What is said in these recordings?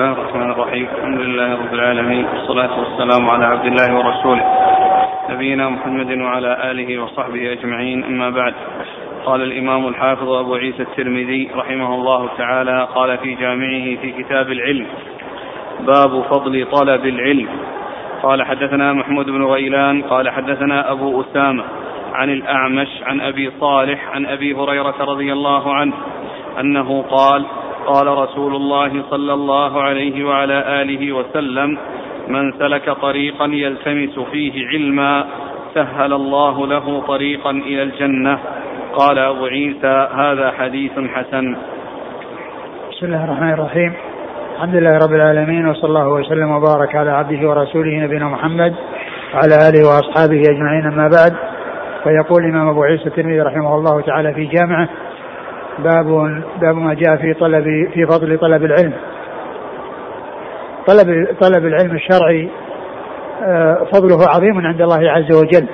الله الرحمن الرحيم. الحمد لله رب العالمين. والصلاة والسلام على عبد الله ورسوله. نبينا محمد وعلى آله وصحبه أجمعين. أما بعد. قال الإمام الحافظ أبو عيسى الترمذي رحمه الله تعالى قال في جامعه في كتاب العلم باب فضل طلب العلم. قال حدثنا محمود بن غيلان قال حدثنا أبو أسامة عن الأعمش عن أبي صالح عن أبي هريرة رضي الله عنه أنه قال قال رسول الله صلى الله عليه وعلى آله وسلم من سلك طريقا يلتمس فيه علما سهل الله له طريقا إلى الجنة. قال أبو عيسى هذا حديث حسن. بسم الله الرحمن الرحيم. الحمد لله رب العالمين وصلى الله وسلم وبارك على عبده ورسوله نبينا محمد وعلى آله وأصحابه أجمعين أما بعد. فيقول الإمام أبو عيسى الترمذي رحمه الله تعالى في جامعه باب باب ما جاء في طلب في فضل طلب العلم. طلب طلب العلم الشرعي آه، فضله عظيم عند الله عز وجل.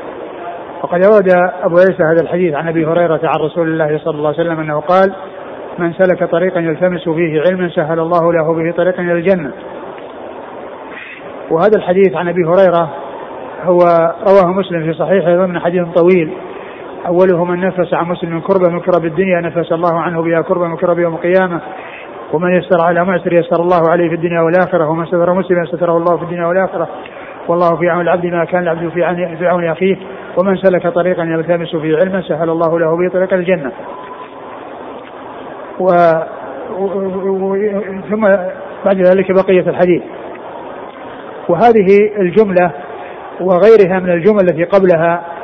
وقد ورد أبو عيسى هذا الحديث عن أبي هريرة عن رسول الله صلى الله عليه وسلم أنه قال من سلك طريقا يلتمس فيه علما سهل الله له به طريقا إلى الجنة. وهذا الحديث عن أبي هريرة هو رواه مسلم في صحيحه ضمن حديث طويل. اوله من نفس عن مسلم كربة من كرب الدنيا نفس الله عنه بها كربة من كرب يوم القيامة. ومن يسر على معسر يسر الله عليه في الدنيا والآخرة ومن ستر مسلما ستره الله في الدنيا والآخرة. والله في عون العبد ما كان العبد في عون أخيه. ومن سلك طريقا يلتمس فيه علما سهل الله له به طريق الجنة. و... و... ثم بعد ذلك بقية الحديث. وهذه الجملة وغيرها من الجمل التي قبلها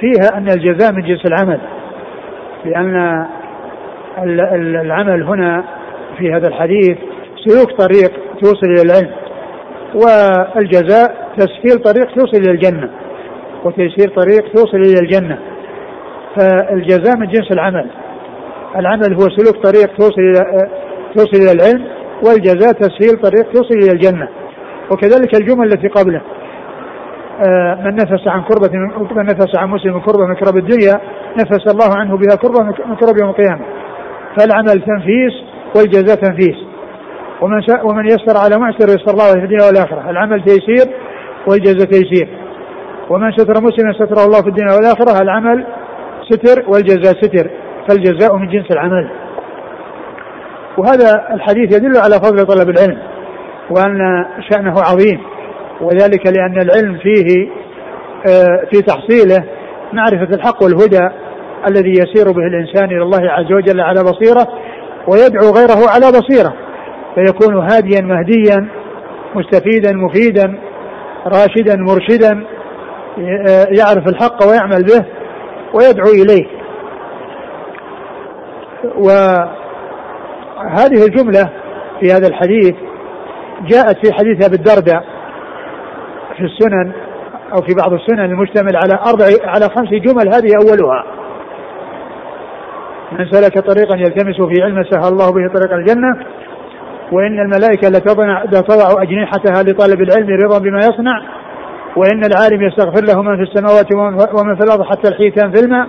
فيها أن الجزاء من جنس العمل لأن العمل هنا في هذا الحديث سلوك طريق توصل إلى العلم والجزاء تسهيل طريق توصل إلى الجنة وتيسير طريق توصل إلى الجنة. فالجزاء من جنس العمل العمل هو سلوك طريق توصل إلى توصل إلى العلم والجزاء تسهيل طريق توصل إلى الجنة. وكذلك الجمل التي قبله. من نفس عن كربة من نفس عن مسلم كربة من كرب الدنيا نفس الله عنه بها كربة من كرب يوم القيامة. فالعمل تنفيس والجزاء تنفيس. ومن ومن يسر على معسر يسر الله في الدنيا والآخرة. العمل تيسير والجزاء تيسير. ومن ستر مسلما ستره الله في الدنيا والآخرة العمل ستر والجزاء ستر. فالجزاء من جنس العمل. وهذا الحديث يدل على فضل طلب العلم وأن شأنه عظيم. وذلك لأن العلم فيه آه، في تحصيله معرفة الحق والهدى الذي يسير به الإنسان إلى الله عز وجل على بصيرة ويدعو غيره على بصيرة فيكون هاديا مهديا مستفيدا مفيدا راشدا مرشدا آه، يعرف الحق ويعمل به ويدعو إليه. وهذه الجملة في هذا الحديث جاءت في حديث أبي الدرداء في السنن أو في بعض السنن المشتمل على أربع على خمس جمل هذه أولها. من سلك طريقا يلتمس في علم سهل الله به طريق الجنة وإن الملائكة لتضع أجنحتها لطالب العلم رضا بما يصنع وإن العالم يستغفر له من في السماوات ومن في الأرض حتى الحيتان في الماء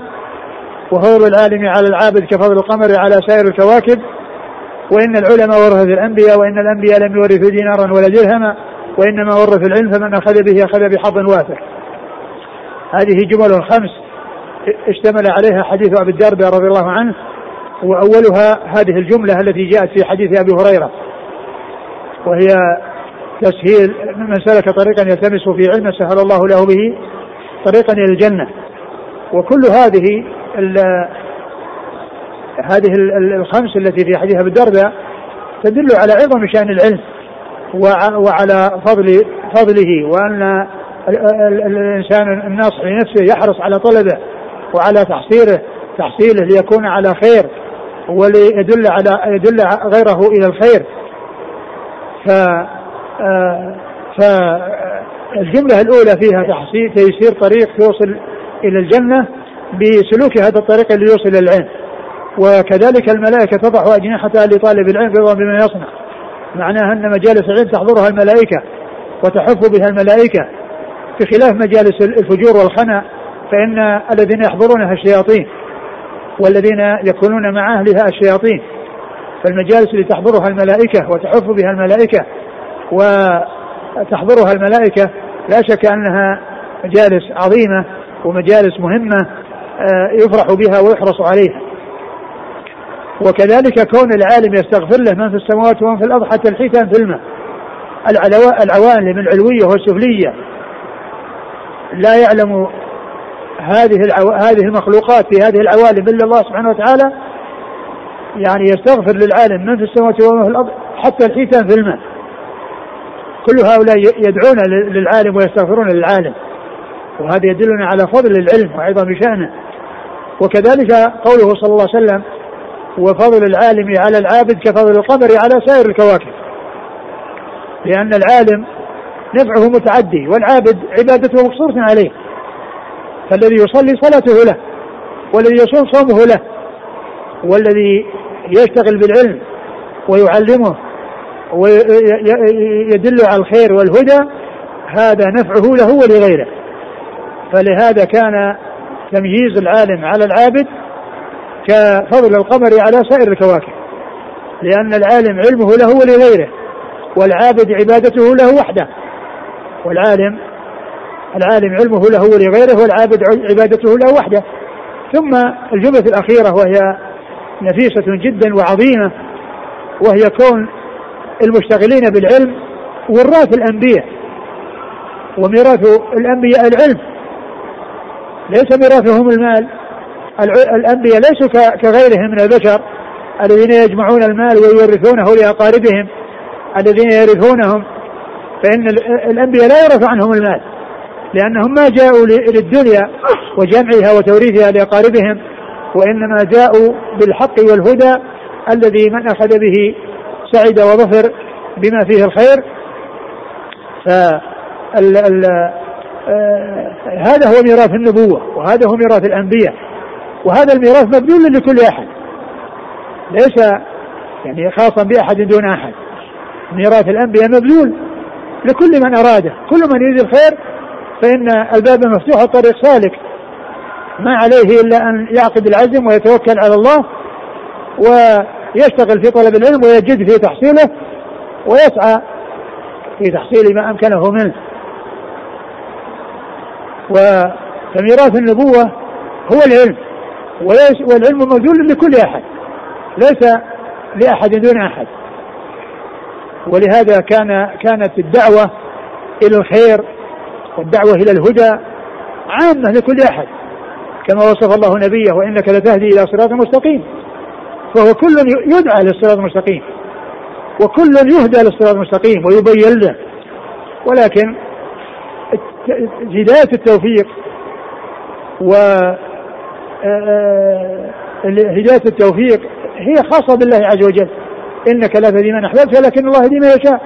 وفضل العالم على العابد كفضل القمر على سائر الكواكب وإن العلماء ورثة الأنبياء وإن الأنبياء لم يورثوا دينارا ولا درهما. وإنما ورث العلم فمن أخذ به أخذ بحظ وافر هذه جمل خمس اشتمل عليها حديث أبي الدرداء رضي الله عنه وأولها هذه الجملة التي جاءت في حديث أبي هريرة وهي تسهيل من سلك طريقا يلتمس في علم سهل الله له به طريقا إلى الجنة. وكل هذه هذه الخمس التي في حديث أبي الدرداء تدل على عظم شأن العلم. وعلى فضل فضله وأن الإنسان الناصح لنفسه يحرص على طلبه وعلى تحصيله تحصيله ليكون على خير وليدل على يدل غيره إلى الخير. ف فالجملة الأولى فيها تحصيل تيسير طريق توصل إلى الجنة بسلوك هذا الطريق اللي يوصل إلى العلم وكذلك الملائكة تضع أجنحتها لطالب العلم رضا بما يصنع. معناها أن مجالس العلم تحضرها الملائكة وتحف بها الملائكة. بخلاف مجالس الفجور والخنا فإن الذين يحضرونها الشياطين والذين يكونون مع أهلها الشياطين. فالمجالس اللي تحضرها الملائكة وتحف بها الملائكة وتحضرها الملائكة لا شك أنها مجالس عظيمة ومجالس مهمة آه، يفرح بها ويحرص عليها. وكذلك كون العالم يستغفر له من في السماوات ومن في الأرض حتى الحيتان في الماء. العوالم العلوية والسفلية. لا يعلم هذه العو... هذه المخلوقات في هذه العوالم إلا الله سبحانه وتعالى. يعني يستغفر للعالم من في السماوات ومن في الأرض حتى الحيتان في الماء. كل هؤلاء يدعون للعالم ويستغفرون للعالم. وهذا يدلنا على فضل العلم وعظم شأنه. وكذلك قوله صلى الله عليه وسلم وفضل العالم على العابد كفضل القمر على سائر الكواكب. لأن العالم نفعه متعدي والعابد عبادته مقصورة عليه. فالذي يصلي صلاته له والذي يصوم صومه له والذي يشتغل بالعلم ويعلمه ويدل على الخير والهدى هذا نفعه له ولغيره. فلهذا كان تمييز العالم على العابد كفضل القمر على سائر الكواكب لأن العالم علمه له ولغيره والعابد عبادته له وحده. والعالم العالم علمه له ولغيره والعابد عبادته له وحده. ثم الجملة الأخيرة وهي نفيسة جدا وعظيمة وهي كون المشتغلين بالعلم وراث الأنبياء. وميراث الأنبياء العلم ليس ميراثهم المال. الأنبياء ليسوا كغيرهم من البشر الذين يجمعون المال ويورثونه لأقاربهم. الذين يرثونهم فإن الأنبياء لا يرث عنهم المال لأنهم ما جاءوا للدنيا وجمعها وتوريثها لأقاربهم وإنما جاءوا بالحق والهدى الذي من أخذ به سعد وظفر بما فيه الخير. ف آه هذا هو ميراث النبوة وهذا هو ميراث الأنبياء. وهذا الميراث مبذول لكل أحد. ليس يعني خاصا بأحد دون أحد. ميراث الأنبياء مبذول لكل من أراده. كل من يريد الخير فإن الباب مفتوح الطريق سالك. ما عليه إلا أن يعقد العزم ويتوكل على الله ويشتغل في طلب العلم ويجد في تحصيله ويسعى في تحصيل ما أمكنه منه. وميراث النبوة هو العلم. والعلم موجود لكل أحد. ليس لأحد دون أحد. ولهذا كان كانت الدعوة إلى الخير والدعوة إلى الهدى عامة لكل أحد. كما وصف الله نبيه وإنك لتهدي إلى صراط مستقيم. فهو كل يدعى للصراط المستقيم. وكل يهدى للصراط المستقيم ويبين له. ولكن هداية التوفيق و هداية التوفيق هي خاصة بالله عز وجل. إنك لا تهدي من أحببت ولكن الله يهدي من يشاء.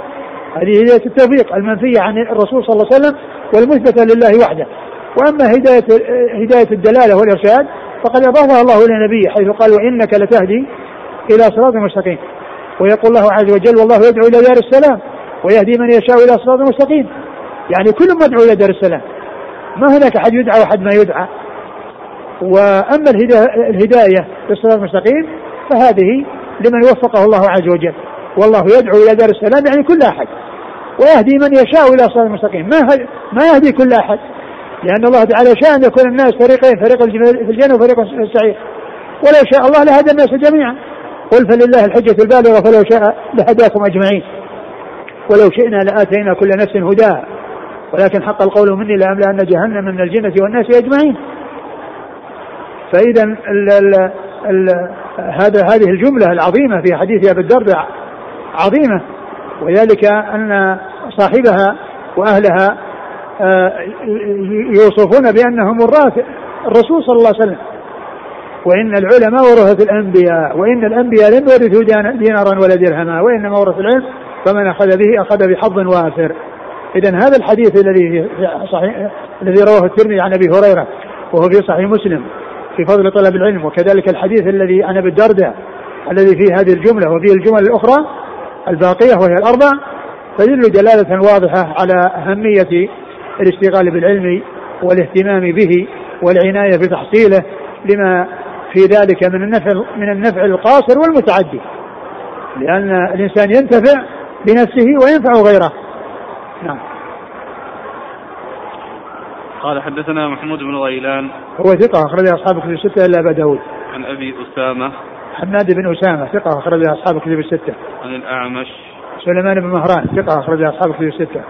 هذه هداية التوفيق المنفية عن الرسول صلى الله عليه وسلم والمثبتة لله وحده. وأما هداية هداية الدلالة والإرشاد فقد أضافها الله إلى نبيه حيث قال وإنك لتهدي إلى صراط مستقيم. ويقول الله عز وجل والله يدعو إلى دار السلام ويهدي من يشاء إلى صراط مستقيم. يعني كل مدعو إلى دار السلام. ما هناك أحد يدعى وأحد ما يدعى. وأما الهداية للصراط المستقيم فهذه لمن وفقه الله عز وجل. والله يدعو إلى دار السلام يعني كل أحد. ويهدي من يشاء إلى صراط المستقيم. ما ما يهدي كل أحد. لأن الله تعالى شاء أن يكون الناس فريقين فريق في الجنة وفريق في السعير. ولو شاء الله لهدى الناس جميعا. قل فلله الحجة البالغة فلو شاء لهداكم أجمعين. ولو شئنا لآتينا كل نفس هداها ولكن حق القول مني لأملأن جهنم من الجنة والناس أجمعين. فإذا ال ال هذا هذه الجملة العظيمة في حديث أبي الدرداء عظيمة. وذلك أن صاحبها وأهلها آه، يوصفون بأنهم وراث الرسول صلى الله عليه وسلم. وإن العلماء ورثة الأنبياء وإن الأنبياء لم يورثوا دينارا ولا درهما وإنما ورث العلم فمن أخذ به أخذ بحظ وافر. إذا هذا الحديث الذي صحيح الذي رواه الترمذي عن أبي هريرة وهو في صحيح مسلم. في فضل طلب العلم وكذلك الحديث الذي عن أبي الدرداء الذي فيه هذه الجملة وفيه الجمل الأخرى الباقية وهي الأربع تدل دلالة واضحة على أهمية الاشتغال بالعلم والاهتمام به والعناية بتحصيله لما في ذلك من النفع من النفع القاصر والمتعدي. لأن الإنسان ينتفع بنفسه وينفع غيره. نعم. قال حدثنا محمود بن غيلان. هو ثقة أخرج أصحاب الكتب الستة إلا أبا داود. عن أبي أسامة. حماد بن أسامة ثقة أخرج أصحاب الكتب الستة. عن الأعمش. سليمان بن مهران ثقة أخرج أصحاب الكتب الستة.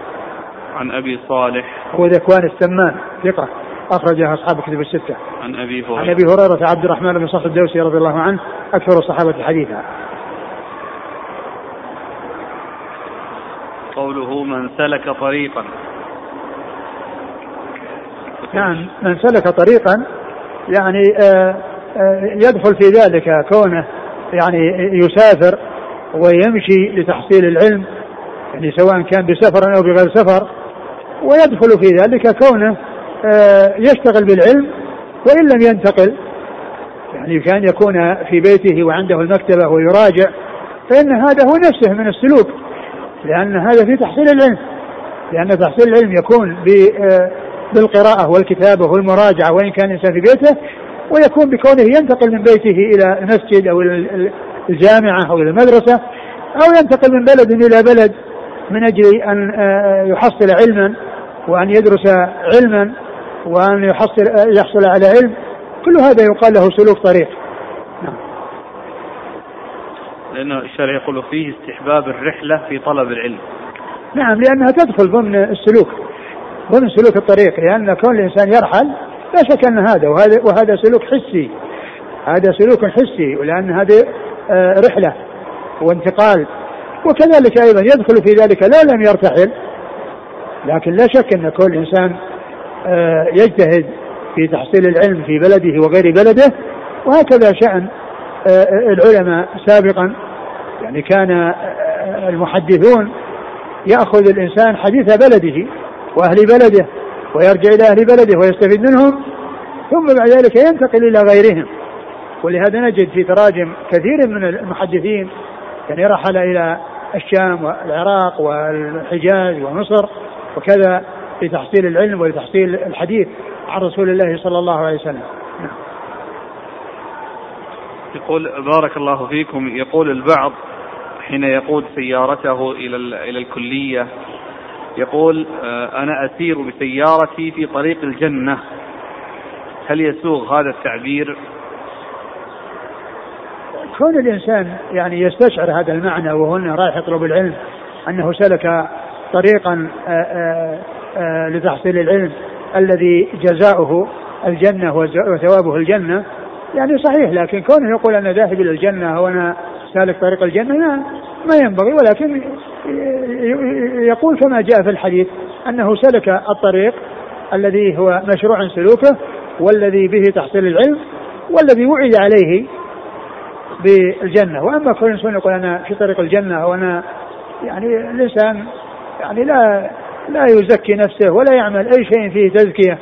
عن أبي صالح. هو ذكوان السمان ثقة أخرج أصحاب الكتب الستة. عن أبي هريرة. عن أبي هريرة عبد الرحمن بن صخر الدوسي رضي الله عنه أكثر الصحابة حديثا. قوله من سلك طريقا. نعم من سلك طريقا يعني آه، آه، يدخل في ذلك كونه يعني يسافر ويمشي لتحصيل العلم يعني سواء كان بسفر أو بغير سفر ويدخل في ذلك كونه آه، يشتغل بالعلم وإن لم ينتقل يعني كان يكون في بيته وعنده المكتبة ويراجع فإن هذا هو نفسه من السلوك لأن هذا في تحصيل العلم لأن تحصيل العلم يكون بالقراءة والكتابة والمراجعة وإن كان الإنسان في بيته ويكون بكونه ينتقل من بيته إلى المسجد أو إلى الجامعة أو إلى المدرسة أو ينتقل من بلد إلى بلد من أجل أن آه، يحصل علما وأن يدرس علما وأن يحصل يحصل على علم. كل هذا يقال له سلوك طريق. نعم. لأن الشرع يقول فيه استحباب الرحلة في طلب العلم. نعم لأنها تدخل ضمن السلوك. ومن سلوك الطريق لأن كون الإنسان يرحل لا شك أن هذا وهذا وهذا سلوك حسي. هذا سلوك حسي ولأن هذه آه، رحلة وانتقال. وكذلك أيضا يدخل في ذلك لا لم يرتحل لكن لا شك أن كل إنسان آه، يجتهد في تحصيل العلم في بلده وغير بلده وهكذا شأن آه، العلماء سابقا. يعني كان المحدثون يأخذ الإنسان حديث بلده وأهل بلده ويرجع إلى أهل بلده ويستفيد منهم ثم بعد ذلك ينتقل إلى غيرهم. ولهذا نجد في تراجم كثير من المحدثين يعني رحل إلى الشام والعراق والحجاز ومصر وكذا لتحصيل العلم ولتحصيل الحديث عن رسول الله صلى الله عليه وسلم. نعم. يقول بارك الله فيكم. يقول البعض حين يقود سيارته إلى إلى الكلية يقول آه، أنا أسير بسيارتي في طريق الجنة. هل يسوغ هذا التعبير؟ كون الإنسان يعني يستشعر هذا المعنى وهو أنه رايح يطلب العلم أنه سلك طريقا آه، آه، لتحصيل العلم الذي جزاؤه الجنة وثوابه الجنة يعني صحيح. لكن كونه يقول أنا ذاهب إلى الجنة وأنا سالك طريق الجنة ما, ما ينبغي. ولكن يقول كما جاء في الحديث أنه سلك الطريق الذي هو مشروع سلوكه والذي به تحصيل العلم والذي وعد عليه بالجنة. وأما كل إنسان يقول أنا في طريق الجنة وأنا يعني الإنسان يعني لا لا يزكي نفسه ولا يعمل أي شيء فيه تزكية.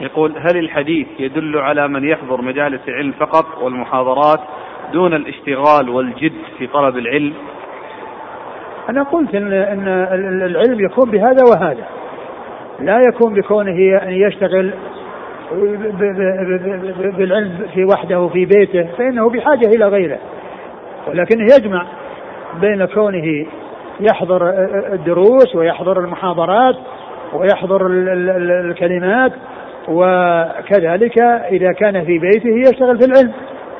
يقول هل الحديث يدل على من يحضر مجالس العلم فقط والمحاضرات دون الاشتغال والجد في طلب العلم؟ أنا قلت إن, إن العلم يكون بهذا وهذا. لا يكون بكونه أن يشتغل بالعلم في وحده في بيته فإنه بحاجة إلى غيره. ولكنه يجمع بين كونه يحضر الدروس ويحضر المحاضرات ويحضر الكلمات وكذلك إذا كان في بيته يشتغل في العلم.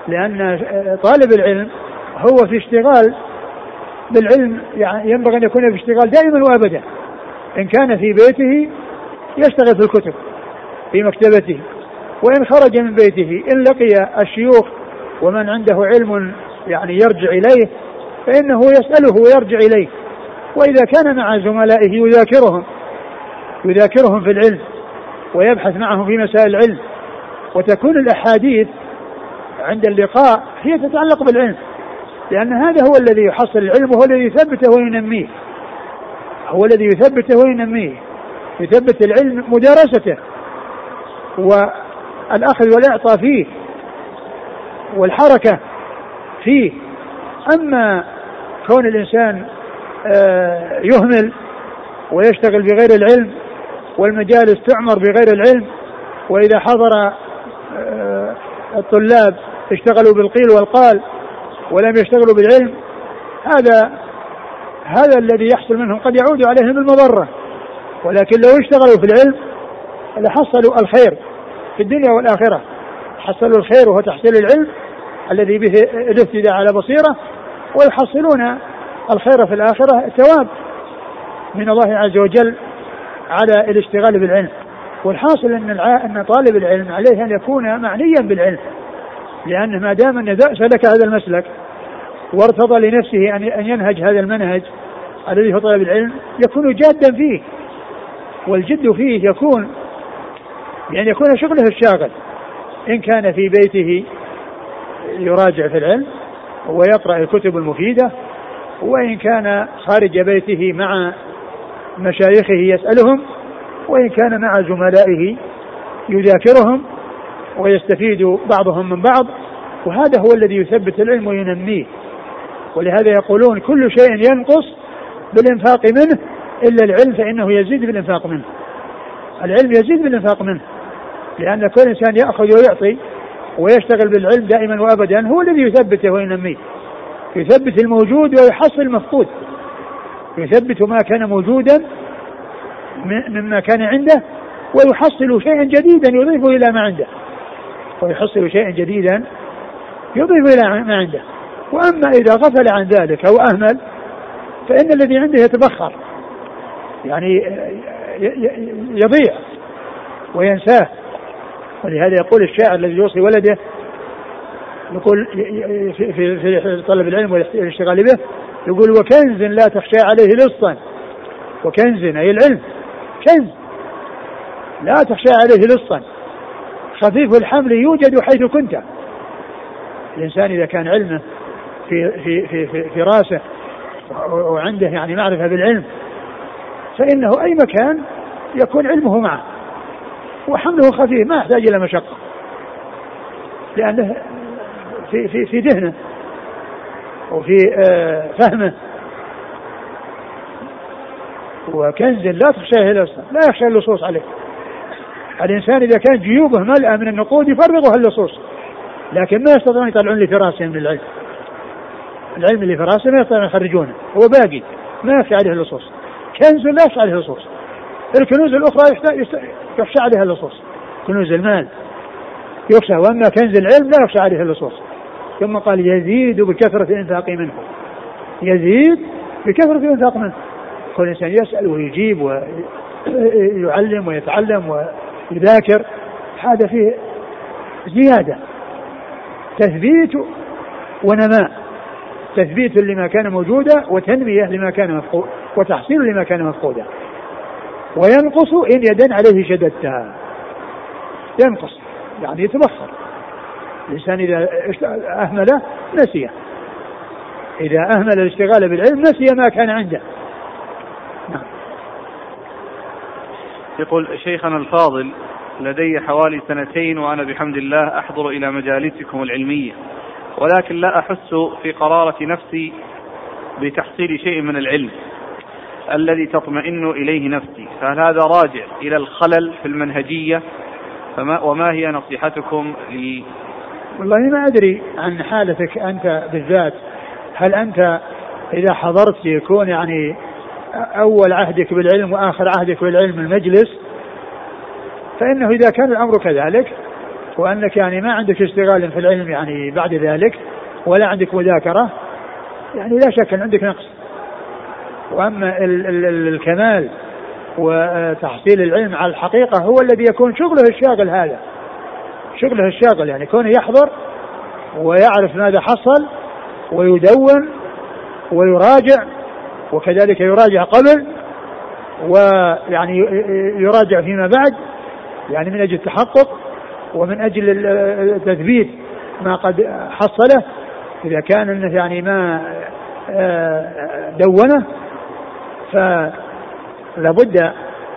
لأن طالب العلم هو في اشتغال بالعلم يعني ينبغي أن يكون في اشتغال دائما وأبدا. إن كان في بيته يشتغل في الكتب في مكتبته. وإن خرج من بيته إن لقي الشيوخ ومن عنده علم يعني يرجع إليه فإنه يسأله ويرجع إليه. وإذا كان مع زملائه يذاكرهم يذاكرهم في العلم ويبحث معهم في مسائل العلم. وتكون الأحاديث عند اللقاء هي تتعلق بالعلم. لأن هذا هو الذي يحصل العلم وهو الذي يثبته وينميه. هو الذي يثبته وينميه. يثبت العلم مدارسته. والأخذ والإعطاء فيه. والحركة فيه. أما كون الإنسان آه، يهمل ويشتغل بغير العلم والمجالس تعمر بغير العلم وإذا حضر الطلاب اشتغلوا بالقيل والقال ولم يشتغلوا بالعلم هذا هذا الذي يحصل منهم قد يعود عليهم بالمضرة. ولكن لو اشتغلوا في العلم لحصلوا الخير في الدنيا والآخرة. حصلوا الخير وهو تحصيل العلم الذي به الاهتداء على بصيرة ويحصلون الخير في الآخرة الثواب من الله عز وجل على الاشتغال بالعلم. والحاصل أن أن طالب العلم عليه أن يكون معنيا بالعلم لأنه ما دام انه سلك هذا المسلك وارتضى لنفسه أن أن ينهج هذا المنهج الذي هو طلب العلم يكون جادا فيه. والجد فيه يكون بأن يكون شغله الشاغل. إن كان في بيته يراجع في العلم ويقرأ الكتب المفيدة وإن كان خارج بيته مع مشايخه يسألهم وإن كان مع زملائه يذاكرهم ويستفيد بعضهم من بعض وهذا هو الذي يثبت العلم وينميه. ولهذا يقولون كل شيء ينقص بالإنفاق منه إلا العلم فإنه يزيد بالإنفاق منه. العلم يزيد بالإنفاق منه لأن كل إنسان يأخذ ويعطي ويشتغل بالعلم دائما وأبدا هو الذي يثبته وينميه. يثبت الموجود ويحصل المفقود. يثبت ما كان موجودا مما كان عنده ويحصل شيئا جديدا يضيفه إلى ما عنده. ويحصل شيئا جديدا يضيف إلى ما عنده. وأما إذا غفل عن ذلك أو أهمل فإن الذي عنده يتبخر. يعني يضيع وينساه. ولهذا يقول الشاعر الذي يوصي ولده يقول في, في, طلب العلم والاشتغال به يقول وكنز لا تخشى عليه لصا. وكنز أي العلم. كنز لا تخشى عليه لصا. خفيف الحمل يوجد حيث كنت. الإنسان إذا كان علمه في في في في, في راسه وعنده يعني معرفة بالعلم فإنه أي مكان يكون علمه معه. وحمله خفيف ما يحتاج إلى مشقة. لأنه في في في ذهنه وفي آه، فهمه وكنز لا تخشاه لا يخشى اللصوص عليه الإنسان إذا كانت جيوبه ملأة من النقود يفرغها اللصوص. لكن ما يستطيعون يطلعون اللي في راسه من العلم العلم اللي في راسه ما يستطيعون يخرجونه. هو باقي. ما يخشى عليه اللصوص. كنز لا يخشى عليه اللصوص. الكنوز الأخرى يخشى عليها اللصوص. كنوز المال. يخشى. وأما كنز العلم لا يخشى عليه اللصوص. ثم قال يزيد بكثرة الإنفاق منه. يزيد بكثرة الإنفاق منه. كل إنسان يسأل ويجيب ويعلم ويتعلم ويذاكر. هذا فيه زيادة. تثبيت ونماء. تثبيت لما كان موجودا وتنمية لما كان مفقود وتحصيل لما كان مفقودا. وينقص إن يدا عليه شددتها. ينقص. يعني يتبخر. الإنسان إذا أهمله نسيه إذا أهمل الاشتغال بالعلم نسي ما كان عنده. يقول شيخنا الفاضل لدي حوالي سنتين وأنا بحمد الله أحضر إلى مجالسكم العلمية ولكن لا أحس في قرارة نفسي بتحصيل شيء من العلم الذي تطمئن إليه نفسي فهل هذا راجع إلى الخلل في المنهجية؟ فما وما هي نصيحتكم لي؟ والله ما أدري عن حالتك أنت بالذات هل أنت إذا حضرت يكون يعني أول عهدك بالعلم وآخر عهدك بالعلم المجلس فإنه إذا كان الأمر كذلك وأنك يعني ما عندك اشتغال في العلم يعني بعد ذلك ولا عندك مذاكرة يعني لا شك أن عندك نقص. وأما ال ال ال الكمال وتحصيل العلم على الحقيقة هو الذي يكون شغله الشاغل هذا. شغله الشاغل يعني كونه يحضر ويعرف ماذا حصل ويدون ويراجع وكذلك يراجع قبل ويعني يراجع فيما بعد يعني من أجل التحقق ومن أجل تثبيت ما قد حصله. إذا كان يعني ما آه، دونه فلا بد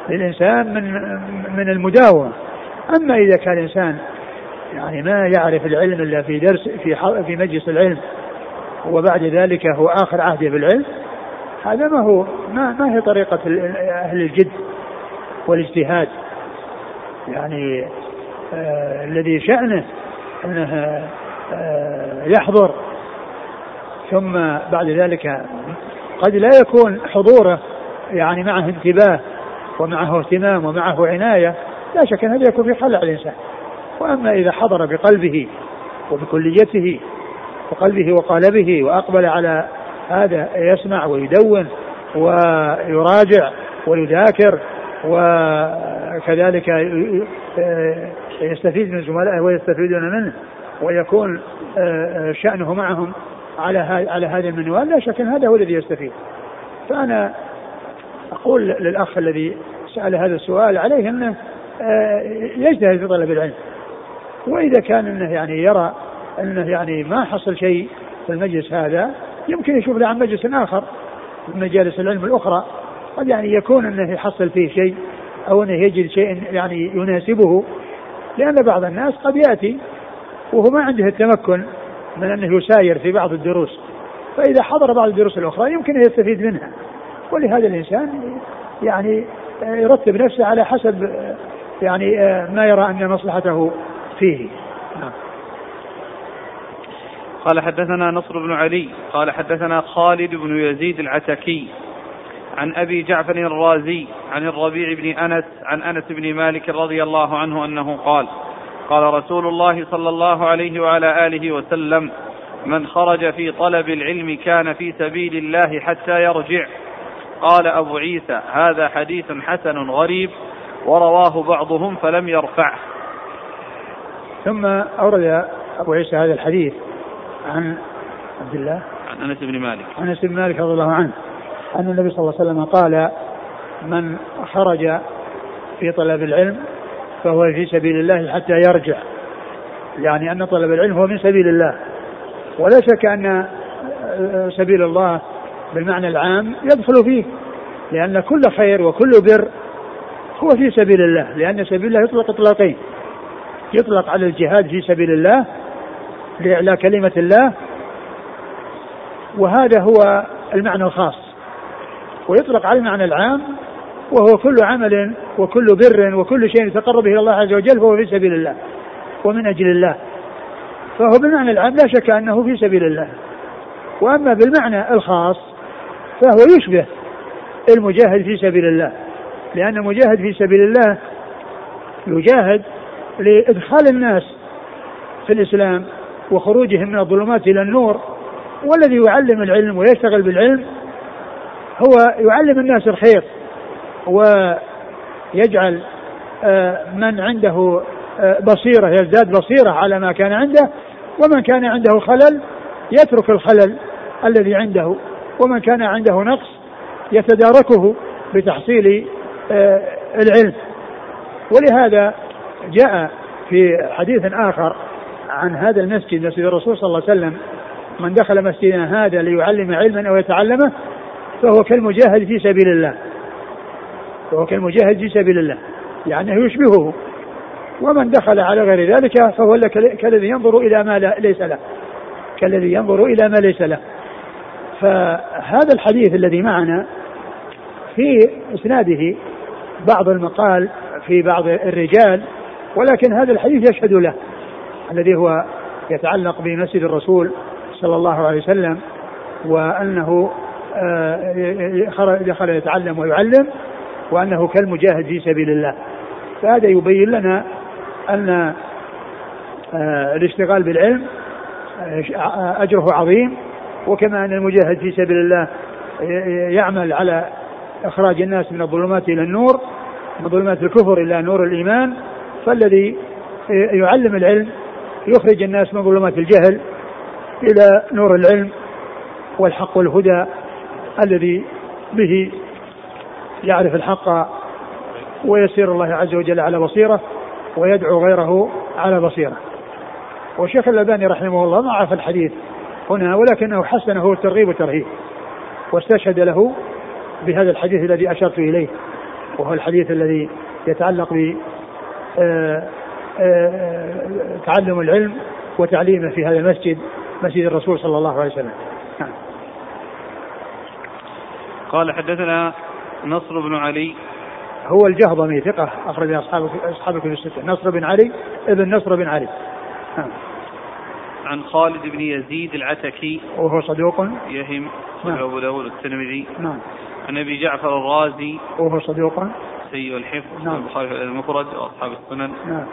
للإنسان من من المداومة. أما إذا كان الإنسان يعني ما يعرف العلم إلا في درس في في مجلس العلم وبعد ذلك هو آخر عهده بالعلم هذا ما هو ما ما هي طريقة أهل الجد والاجتهاد. يعني آه الذي شأنه أنه آه يحضر ثم بعد ذلك قد لا يكون حضوره يعني معه انتباه ومعه اهتمام ومعه عناية. لا شك أن هذا يكون في خلع الإنسان. وأما إذا حضر بقلبه وبكليته وقلبه وقالبه وأقبل على هذا يسمع ويدون ويراجع ويذاكر وكذلك يستفيد من زملائه ويستفيدون منه ويكون شأنه معهم على على هذا المنوال لا شك إن هذا هو الذي يستفيد. فأنا أقول للأخ الذي سأل هذا السؤال عليه إنه يجتهد في طلب العلم. وإذا كان إنه يعني يرى إنه يعني ما حصل شيء في المجلس هذا يمكن يشوف له عن مجلس آخر من مجالس العلم الأخرى. قد يعني يكون أنه يحصل فيه شيء أو أنه يجد شيء يعني يناسبه. لأن بعض الناس قد يأتي وهو ما عنده التمكن من أنه يساير في بعض الدروس. فإذا حضر بعض الدروس الأخرى يمكن أن يستفيد منها. ولهذا الإنسان يعني يرتب نفسه على حسب يعني ما يرى أن مصلحته فيه. نعم. قال حدثنا نصر بن علي قال حدثنا خالد بن يزيد العتكي عن أبي جعفر الرازي عن الربيع بن أنس عن أنس بن مالك رضي الله عنه أنه قال قال رسول الله صلى الله عليه وعلى آله وسلم من خرج في طلب العلم كان في سبيل الله حتى يرجع. قال أبو عيسى هذا حديث حسن غريب ورواه بعضهم فلم يرفعه. ثم أورد أبو عيسى هذا الحديث عن عبد الله؟ عن أنس بن مالك. عن أنس بن مالك رضي الله عنه. أن النبي صلى الله عليه وسلم قال من خرج في طلب العلم فهو في سبيل الله حتى يرجع. يعني أن طلب العلم هو من سبيل الله. ولا شك أن سبيل الله بالمعنى العام يدخل فيه لأن كل خير وكل بر هو في سبيل الله لأن سبيل الله يطلق إطلاقين. يطلق على الجهاد في سبيل الله لإعلاء كلمة الله. وهذا هو المعنى الخاص. ويطلق على المعنى العام وهو كل عمل وكل بر وكل شيء يتقرب إلى الله عز وجل فهو في سبيل الله ومن أجل الله. فهو بالمعنى العام لا شك أنه في سبيل الله. وأما بالمعنى الخاص فهو يشبه المجاهد في سبيل الله. لأن المجاهد في سبيل الله يجاهد لإدخال الناس في الإسلام وخروجهم من الظلمات إلى النور. والذي يعلم العلم ويشتغل بالعلم هو يعلم الناس الخير ويجعل آه، من عنده آه، بصيرة يزداد بصيرة على ما كان عنده. ومن كان عنده خلل يترك الخلل الذي عنده. ومن كان عنده نقص يتداركه بتحصيل آه، العلم. ولهذا جاء في حديث آخر عن هذا المسجد مسجد الرسول صلى الله عليه وسلم. من دخل مسجدنا هذا ليعلم علما أو يتعلمه فهو كالمجاهد في سبيل الله. فهو كالمجاهد في سبيل الله يعني يشبهه. ومن دخل على غير ذلك فهو كالذي ينظر إلى ما ليس له. كالذي ينظر إلى ما ليس له. فهذا الحديث الذي معنا في إسناده بعض المقال في بعض الرجال ولكن هذا الحديث يشهد له. الذي هو يتعلق بمسجد الرسول صلى الله عليه وسلم وأنه آه، دخل يتعلم ويعلم وأنه كالمجاهد في سبيل الله. فهذا يبين لنا أن آه، الاشتغال بالعلم آه، أجره عظيم وكما أن المجاهد في سبيل الله يعمل على إخراج الناس من الظلمات إلى النور من ظلمات الكفر إلى نور الإيمان. فالذي يعلم العلم يخرج الناس من ظلمات الجهل إلى نور العلم والحق والهدى الذي به يعرف الحق ويسير الله عز وجل على بصيرة ويدعو غيره على بصيرة. والشيخ الألباني رحمه الله ضعف الحديث هنا ولكنه حسنه الترغيب والترهيب واستشهد له بهذا الحديث الذي أشرت إليه وهو الحديث الذي يتعلق ب آه، تعلم العلم وتعليمه في هذا المسجد مسجد الرسول صلى الله عليه وسلم. نعم. قال حدثنا نصر بن علي. هو الجهضمي ثقة أخرج أصحاب أصحاب الكتب الستة. نصر بن علي ابن نصر بن علي. نعم. عن خالد بن يزيد العتكي. وهو صدوق. يهم. نعم. أبو داود الترمذي نعم. عن أبي جعفر الرازي. وهو صدوق. سيء الحفظ. نعم. البخاري في المفرد وأصحاب السنن. نعم.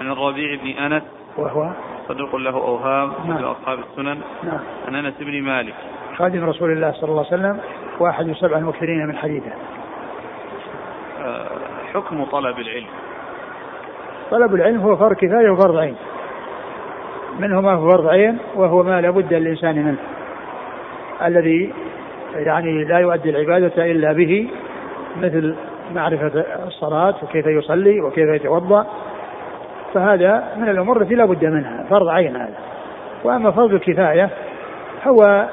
عن الربيع بن أنس. وهو صدوق له أوهام نعم. أصحاب السنن. نعم. عن أنس بن مالك. خادم رسول الله صلى الله عليه وسلم واحد من سبع المكثرين من حديثه. آه، حكم طلب العلم. طلب العلم هو فرض كفاية وفرض عين. منه ما هو فرض عين وهو ما لابد للإنسان منه. الذي يعني لا يؤدي العبادة إلا به مثل معرفة الصلاة وكيف يصلي وكيف يتوضأ. فهذا من الأمور التي لا بد منها فرض عين هذا. وأما فرض الكفاية هو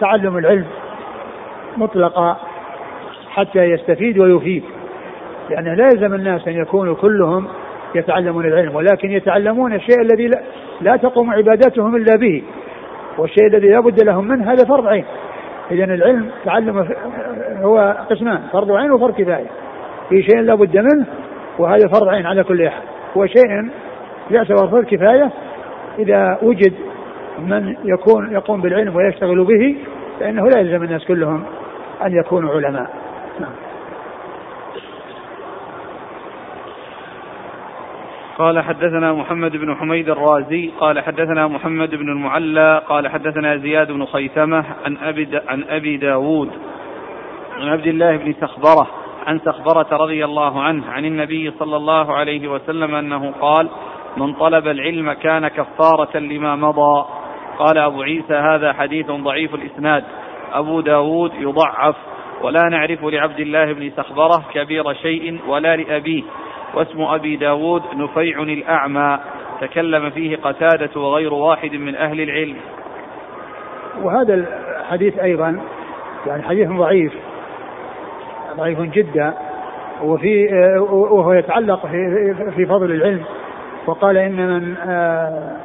تعلم العلم مطلقا حتى يستفيد ويفيد. لأنه لا يلزم الناس أن يكونوا كلهم يتعلمون العلم ولكن يتعلمون الشيء الذي لا, لا تقوم عباداتهم إلا به. والشيء الذي لا بد لهم منه هذا فرض عين. إذا العلم تعلم هو قسمان فرض عين وفرض كفاية. في شيء لا بد منه وهذا فرض عين على كل أحد وشيء يعتبر فرض كفاية إذا وجد من يكون يقوم بالعلم ويشتغل به فإنه لا يلزم الناس كلهم أن يكونوا علماء. قال حدثنا محمد بن حميد الرازي قال حدثنا محمد بن المعلى قال حدثنا زياد بن خيثمة عن أبي, عن أبي داود عن عبد الله بن سخبرة عن سخبرة رضي الله عنه عن النبي صلى الله عليه وسلم أنه قال من طلب العلم كان كفارة لما مضى. قال أبو عيسى هذا حديث ضعيف الإسناد. أبو داود يضعف ولا نعرف لعبد الله بن سخبرة كبير شيء ولا لأبيه. واسم أبي داود نفيع الأعمى. تكلم فيه قتادة وغير واحد من أهل العلم. وهذا الحديث أيضا يعني حديث ضعيف. ضعيف جدا وفي وهو يتعلق في, في فضل العلم وقال إن من آه،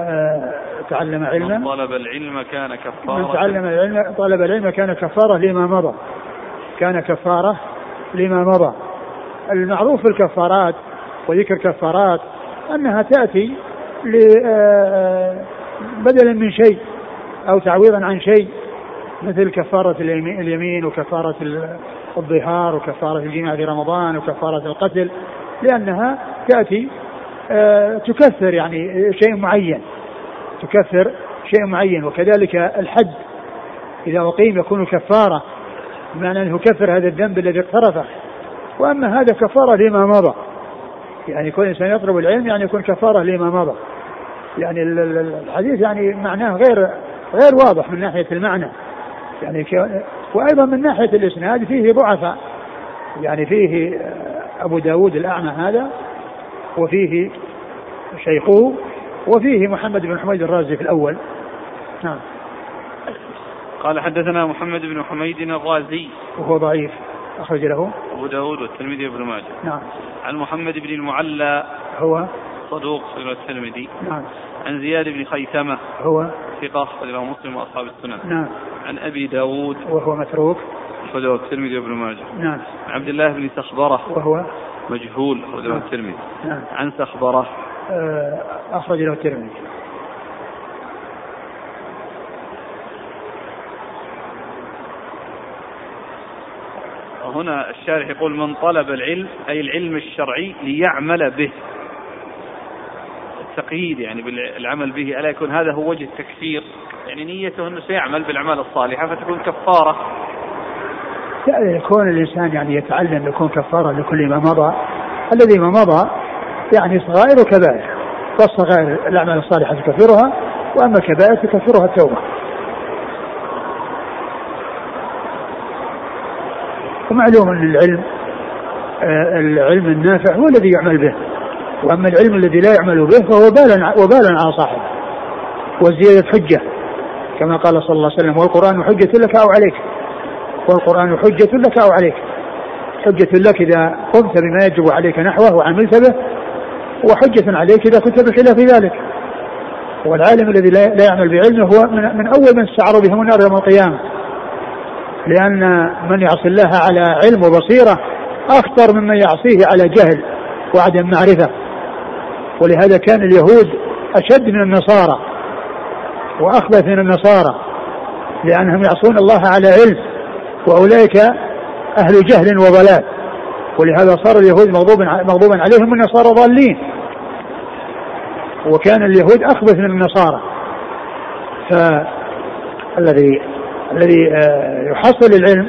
آه، تعلم علما من طلب العلم كان كفارة. من تعلم العلم طلب العلم كان كفارة لما مضى. كان كفارة لما مضى. المعروف في الكفارات وذكر كفارات أنها تأتي آه، بدلا من شيء أو تعويضا عن شيء مثل كفارة اليمين وكفارة الظهار وكفارة الجماع في رمضان وكفارة القتل لأنها تأتي آه، تكثر يعني شيء معين تكثر شيء معين وكذلك الحد إذا أقيم يكون كفارة بمعنى أنه يكفر هذا الذنب الذي اقترفه. وأما هذا كفارة لما مضى. يعني كل إنسان يطلب العلم يعني يكون كفارة لما مضى. يعني الحديث يعني معناه غير غير واضح من ناحية المعنى. يعني وأيضا من ناحية الإسناد فيه ضعفاء. يعني فيه أبو داود الأعمى هذا وفيه شيخه وفيه محمد بن حميد الرازي في الأول. نعم. قال حدثنا محمد بن حميد الرازي. وهو ضعيف أخرج له. أبو داود والترمذي وابن ماجه. نعم. عن محمد بن المعلى. هو؟ صدوق الترمذي. نعم. عن زياد بن خيثمة. هو؟ ثقة له مسلم وأصحاب السنن. نعم. عن أبي داود. وهو متروك. أخرجه الترمذي وابن ماجه. نعم. عن عبد الله بن سخبرة. وهو؟ مجهول أخرجه الترمذي. نعم. عن سخبرة. آه، أخرج له الترمذي. هنا الشارح يقول من طلب العلم أي العلم الشرعي ليعمل به. التقييد يعني بالعمل به ألا يكون هذا هو وجه التكفير؟ يعني نيته أنه سيعمل بالأعمال الصالحة فتكون كفارة. لا يكون الإنسان يعني يتعلم يكون كفارة لكل ما مضى. الذي ما مضى يعني صغائر وكبائر فالصغائر الأعمال الصالحة تكفرها وأما الكبائر تكفرها التوبة. ومعلوم أن العلم آه، العلم النافع هو الذي يعمل به. وأما العلم الذي لا يعمل به فهو وبال وبال على صاحبه وزيادة حجة كما قال صلى الله عليه وسلم والقرآن حجة لك أو عليك. والقرآن حجة لك أو عليك. حجة لك إذا قمت بما يجب عليك نحوه وعملت به وحجة عليك إذا كنت بخلاف ذلك. والعالم الذي لا يعمل بعلمه هو من, من أول من استعر بهم النار يوم القيامة. لأن من يعصي الله على علم وبصيرة أخطر ممن يعصيه على جهل وعدم معرفة. ولهذا كان اليهود أشد من النصارى وأخبث من النصارى لأنهم يعصون الله على علم وأولئك أهل جهل وضلال. ولهذا صار اليهود مغضوبا مغضوبا عليهم والنصارى ضالين. وكان اليهود أخبث من النصارى. فالذي الذي آه، يحصل العلم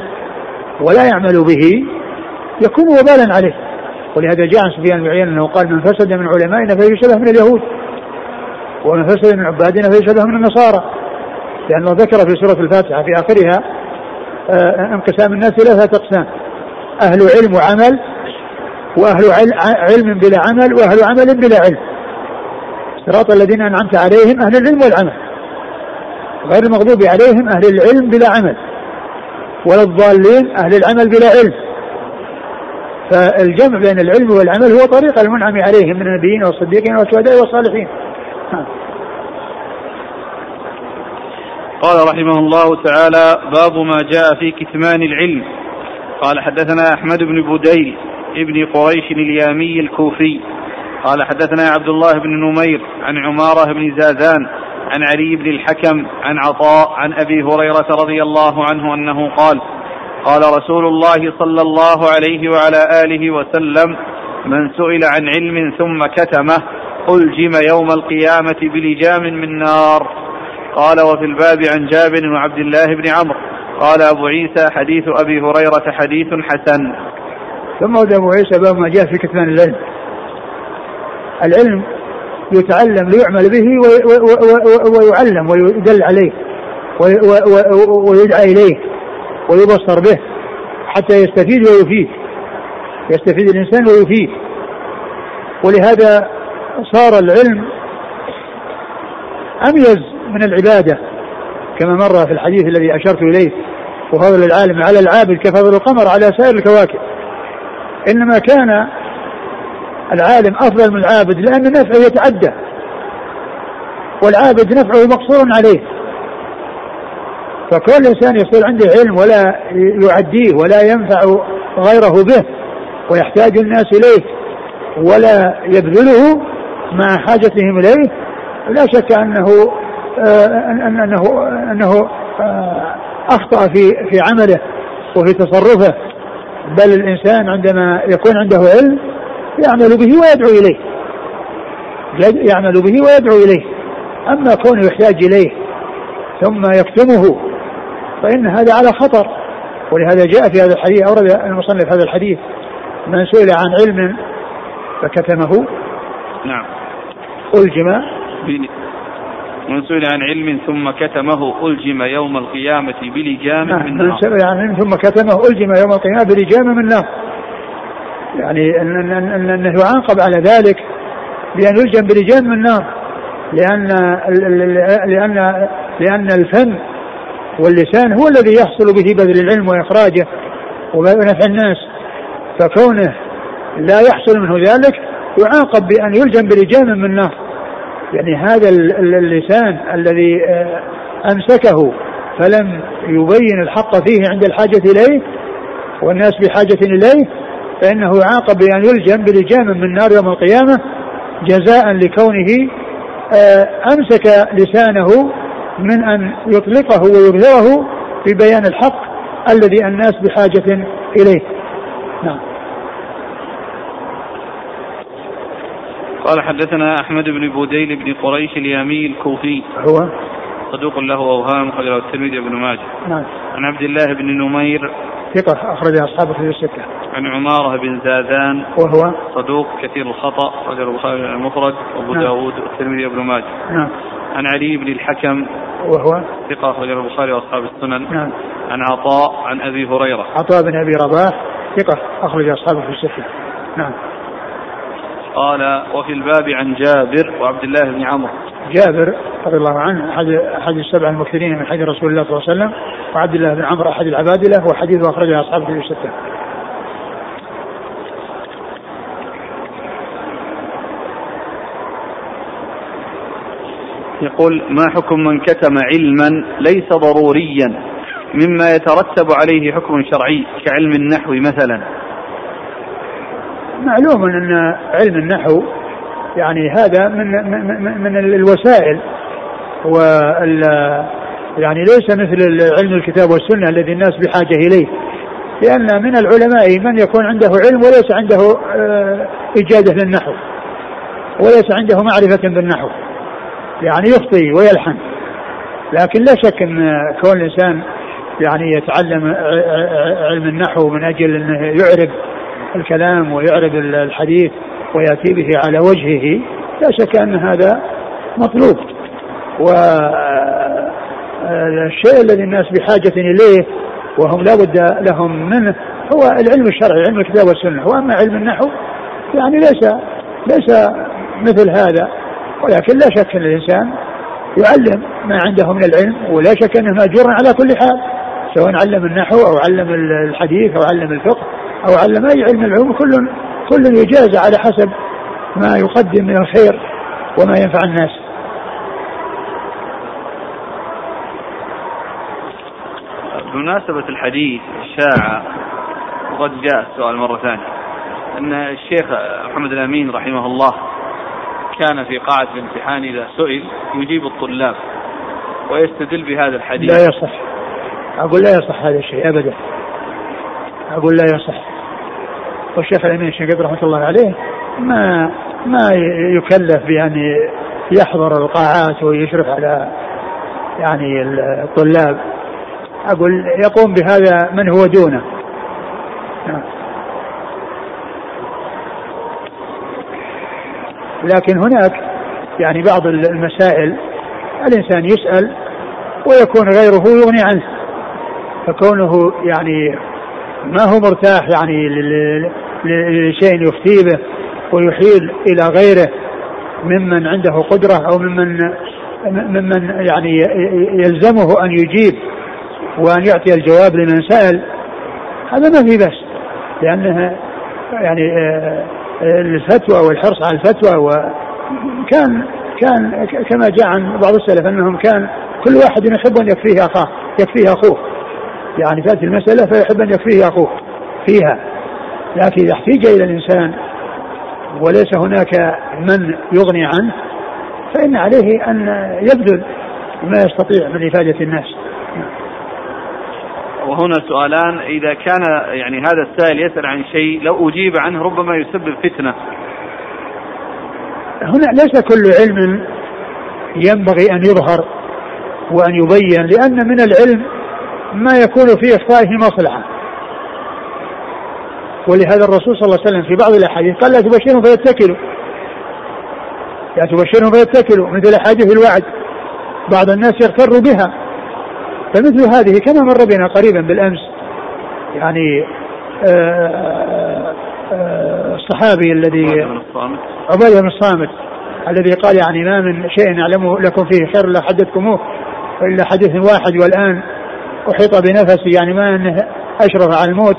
ولا يعمل به يكون وبالا عليه. ولهذا جاء عن سفيان بن أنه قال من فسد من علمائنا فهو شبه من اليهود ومن فسد من عبادنا فهو شبه من النصارى. لأنه ذكر في سورة الفاتحة في آخرها آه، انقسام الناس ثلاثة أقسام أهل علم وعمل وأهل علم بلا عمل وأهل عمل بلا علم. صراط الذين أنعمت عليهم أهل العلم والعمل. غير المغضوب عليهم أهل العلم بلا عمل ولا الضالين أهل العمل بلا علم. فالجمع بين العلم والعمل هو طريق المنعم عليهم من النبيين والصديقين والشهداء والصالحين. قال رحمه الله تعالى باب ما جاء في كتمان العلم. قال حدثنا أحمد بن بديل ابن قريش اليامي الكوفي. قال حدثنا عبد الله بن نمير عن عمارة بن زازان عن علي بن الحكم عن عطاء عن أبي هريرة رضي الله عنه أنه قال قال رسول الله صلى الله عليه وعلى آله وسلم من سئل عن علم ثم كتمه ألجم يوم القيامة بلجام من نار. قال وفي الباب عن جابر وعبد الله بن عمرو. قال أبو عيسى حديث أبي هريرة حديث حسن. ثم ورد أبو عيسى باب ما جاء في كتمان العلم. العلم يتعلم ليعمل به ويعلم ويدل عليه ويدعى إليه. ويبصر به حتى يستفيد ويفيد. يستفيد الإنسان ويفيد. ولهذا صار العلم أميز من العبادة كما مر في الحديث الذي أشرت إليه وفضل العالم على العابد كفضل القمر على سائر الكواكب. إنما كان العالم أفضل من العابد لأن نفعه يتعدى والعابد نفعه مقصور عليه. فكل إنسان يصير عنده علم ولا يعديه ولا ينفع غيره به ويحتاج الناس إليه ولا يبذله مع حاجتهم إليه. لا شك أنه آه أنه أنه آه أخطأ في في عمله وفي تصرفه. بل الإنسان عندما يكون عنده علم يعمل به ويدعو إليه. يعمل به ويدعو إليه. أما كونه يحتاج إليه ثم يكتمه فإن هذا على خطر ولهذا جاء في هذا الحديث أورد المصنف هذا الحديث من سئل عن علم فكتمه. نعم. ألجم. من سئل عن علم ثم كتمه ألجم يوم القيامة بلجام نعم من نار. من سئل عن علم ثم كتمه ألجم يوم القيامة بلجام من نار. يعني أنه يعاقب على ذلك بأن يلجم بلجام من نار لأن لأن لأن الفم واللسان هو الذي يحصل به بذل العلم وإخراجه ونفع الناس. فكونه لا يحصل منه ذلك يعاقب بأن يلجم بلجام من نار. يعني هذا اللسان الذي آه، أمسكه فلم يبين الحق فيه عند الحاجة إليه والناس بحاجة إليه فإنه يعاقب بأن يلجم بلجام من نار يوم القيامة جزاء لكونه آه، أمسك لسانه من أن يطلقه ويظهره في بيان الحق الذي الناس بحاجة إليه. نعم. قال حدثنا أحمد بن بوديل بن قريش اليامي الكوفي. هو؟ صدوق له أوهام خرجه الترمذي بن ماجه. نعم. عن عبد الله بن نمير. ثقة أخرج أصحابه في الستة. عن عمارة بن زادان وهو؟ صدوق كثير الخطأ أخرجه البخاري المفرد وأبو نعم. داود والترمذي بن ماجه. نعم. عن علي بن الحكم. وهو؟ ثقة أخرجه البخاري وأصحاب السنن. نعم. عن عطاء عن أبي هريرة. عطاء بن أبي رباح ثقة أخرج أصحابه في الستة نعم. قال وفي الباب عن جابر وعبد الله بن عمرو. جابر رضي الله عنه أحد أحد السبع المكثرين من حديث رسول الله صلى الله عليه وسلم وعبد الله بن عمرو أحد العبادلة وحديثه أخرجه أصحابه في الستة. يقول ما حكم من كتم علما ليس ضروريا مما يترتب عليه حكم شرعي كعلم النحو مثلا. معلوم أن علم النحو يعني هذا من من, من الوسائل وال يعني ليس مثل علم الكتاب والسنة الذي الناس بحاجة إليه. لأن من العلماء من يكون عنده علم وليس عنده آه، إجادة للنحو وليس عنده معرفة بالنحو. يعني يخطي ويلحن. لكن لا شك أن كون الإنسان يعني يتعلم علم النحو من أجل أنه يعرب الكلام ويعرب الحديث ويأتي به على وجهه لا شك أن هذا مطلوب. والشيء الذي الناس بحاجة إليه وهم لا بد لهم منه هو العلم الشرعي علم الكتاب والسنة. وأما علم النحو يعني ليس ليس مثل هذا. ولكن لا شك أن الإنسان يعلم ما عنده من العلم ولا شك أنه مأجور على كل حال سواء علم النحو أو علم الحديث أو علم الفقه أو علم أي علم العلوم كل كل يجازى على حسب ما يقدم من الخير وما ينفع الناس. بمناسبة الحديث شاع وقد جاء السؤال مرة ثانية. أن الشيخ محمد الأمين رحمه الله كان في قاعة الامتحان إذا سئل يجيب الطلاب ويستدل بهذا الحديث. لا يصح. أقول لا يصح هذا الشيء أبدا. أقول لا يصح. والشيخ الأمين الشنقيطي رحمة الله عليه ما ما يكلف بأن يحضر القاعات ويشرف على يعني الطلاب. أقول يقوم بهذا من هو دونه. لكن هناك يعني بعض المسائل الإنسان يسأل ويكون غيره يغني عنه فكونه يعني ما هو مرتاح يعني لشيء يفتي به ويحيل إلى غيره ممن عنده قدرة أو ممن ممن يعني يلزمه أن يجيب وأن يعطي الجواب لمن سأل هذا ما في بس لأنها يعني آه، الفتوى والحرص على الفتوى وكان كان كما جاء عن بعض السلف أنهم كان كل واحد يحب أن يكفيه أخاه يكفيه أخوه. يعني تاتي المسألة فيحب أن يكفيه أخوه فيها. لكن إذا احتيج إلى الإنسان وليس هناك من يغني عنه فإن عليه أن يبذل ما يستطيع من إفادة الناس. وهنا سؤالان إذا كان يعني هذا السائل يسأل عن شيء لو أجيب عنه ربما يسبب فتنة. هنا ليس كل علم ينبغي أن يظهر وأن يبين لأن من العلم ما يكون في إخفائه مصلحة. ولهذا الرسول صلى الله عليه وسلم في بعض الأحاديث قال لا تبشرهم فيتكلوا. لا تبشرهم فيتكلوا مثل أحاديث الوعد. بعض الناس يغتر بها. فمثل هذه كما مر بنا قريبا بالأمس يعني آه، آه، آه، الصحابي الذي عبيده بن الصامت. الذي قال يعني ما من شيء نعلمه لكم فيه خير الا حدثكموه إلا حديث واحد والآن أحيط بنفسي يعني ما أنه أشرف على الموت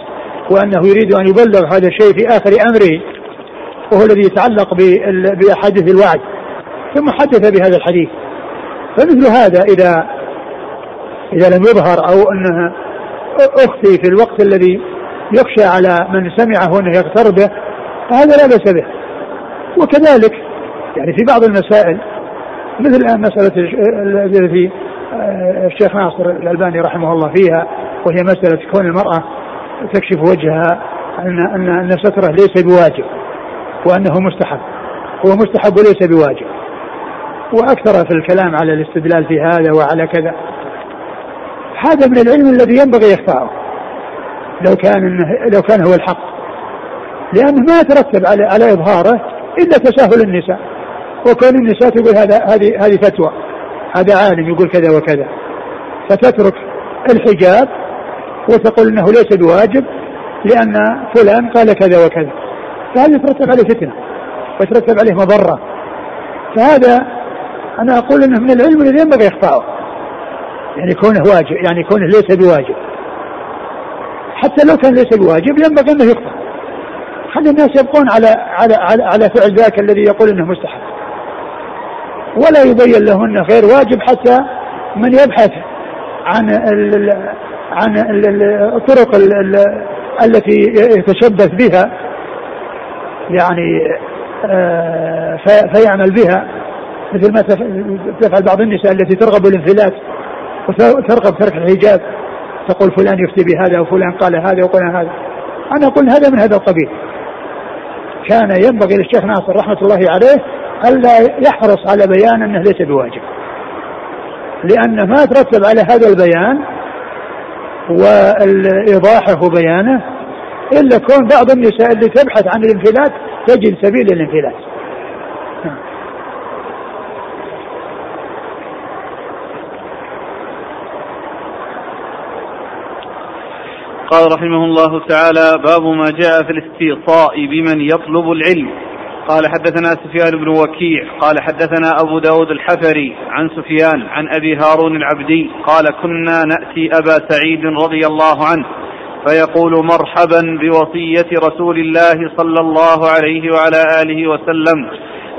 وأنه يريد أن يبلغ هذا الشيء في آخر أمره وهو الذي يتعلق بأحاديث الوعد. ثم حدث بهذا الحديث. فمثل هذا إذا إذا لم يظهر أو أنها أختي في الوقت الذي يخشى على من سمعه أنه يغتر به فهذا لا بأس به. وكذلك يعني في بعض المسائل مثل الآن مسألة التي آه، الشيخ ناصر الألباني رحمه الله فيها وهي مسألة كون المرأة تكشف وجهها أن أن أن ستره ليس بواجب وأنه مستحب. هو مستحب وليس بواجب. وأكثر في الكلام على الاستدلال في هذا وعلى كذا. هذا من العلم الذي ينبغي إخفاؤه لو كان لو كان هو الحق. لأنه ما يترتب على على إظهاره إلا تساهل النساء. وكون النساء تقول هذا هذه هذه فتوى. هذا عالم يقول كذا وكذا. فتترك الحجاب وتقول إنه ليس بواجب لأن فلان قال كذا وكذا. فهذا يترتب عليه فتنة ويترتب عليه مضرة. فهذا أنا أقول إنه من العلم الذي ينبغي إخفاؤه. يعني كونه واجب يعني كونه ليس بواجب. حتى لو كان ليس بواجب ينبغي أنه يخطأ خلي الناس يبقون على على على, على فعل ذاك الذي يقول إنه مستحب. ولا يبين له إنه غير واجب حتى من يبحث عن ال عن ال الطرق ال التي يتشبث بها. يعني آه، فيعمل بها مثل ما تفعل بعض النساء التي ترغب الانفلات وترغب ترك الحجاب. تقول فلان يفتي بهذا وفلان قال هذا وقال هذا. أنا أقول هذا من هذا القبيل. كان ينبغي للشيخ ناصر رحمة الله عليه ألا يحرص على بيان أنه ليس بواجب. لأن ما ترتب على هذا البيان وايضاحه وبيانه إلا كون بعض النساء اللي تبحث عن الانفلات تجد سبيل الانفلات. قال رحمه الله تعالى باب ما جاء في الاستيصاء بمن يطلب العلم. قال حدثنا سفيان بن وكيع. قال حدثنا أبو داود الحفري عن سفيان عن أبي هارون العبدي. قال كنا نأتي أبا سعيد رضي الله عنه فيقول مرحبا بوصية رسول الله صلى الله عليه وعلى آله وسلم.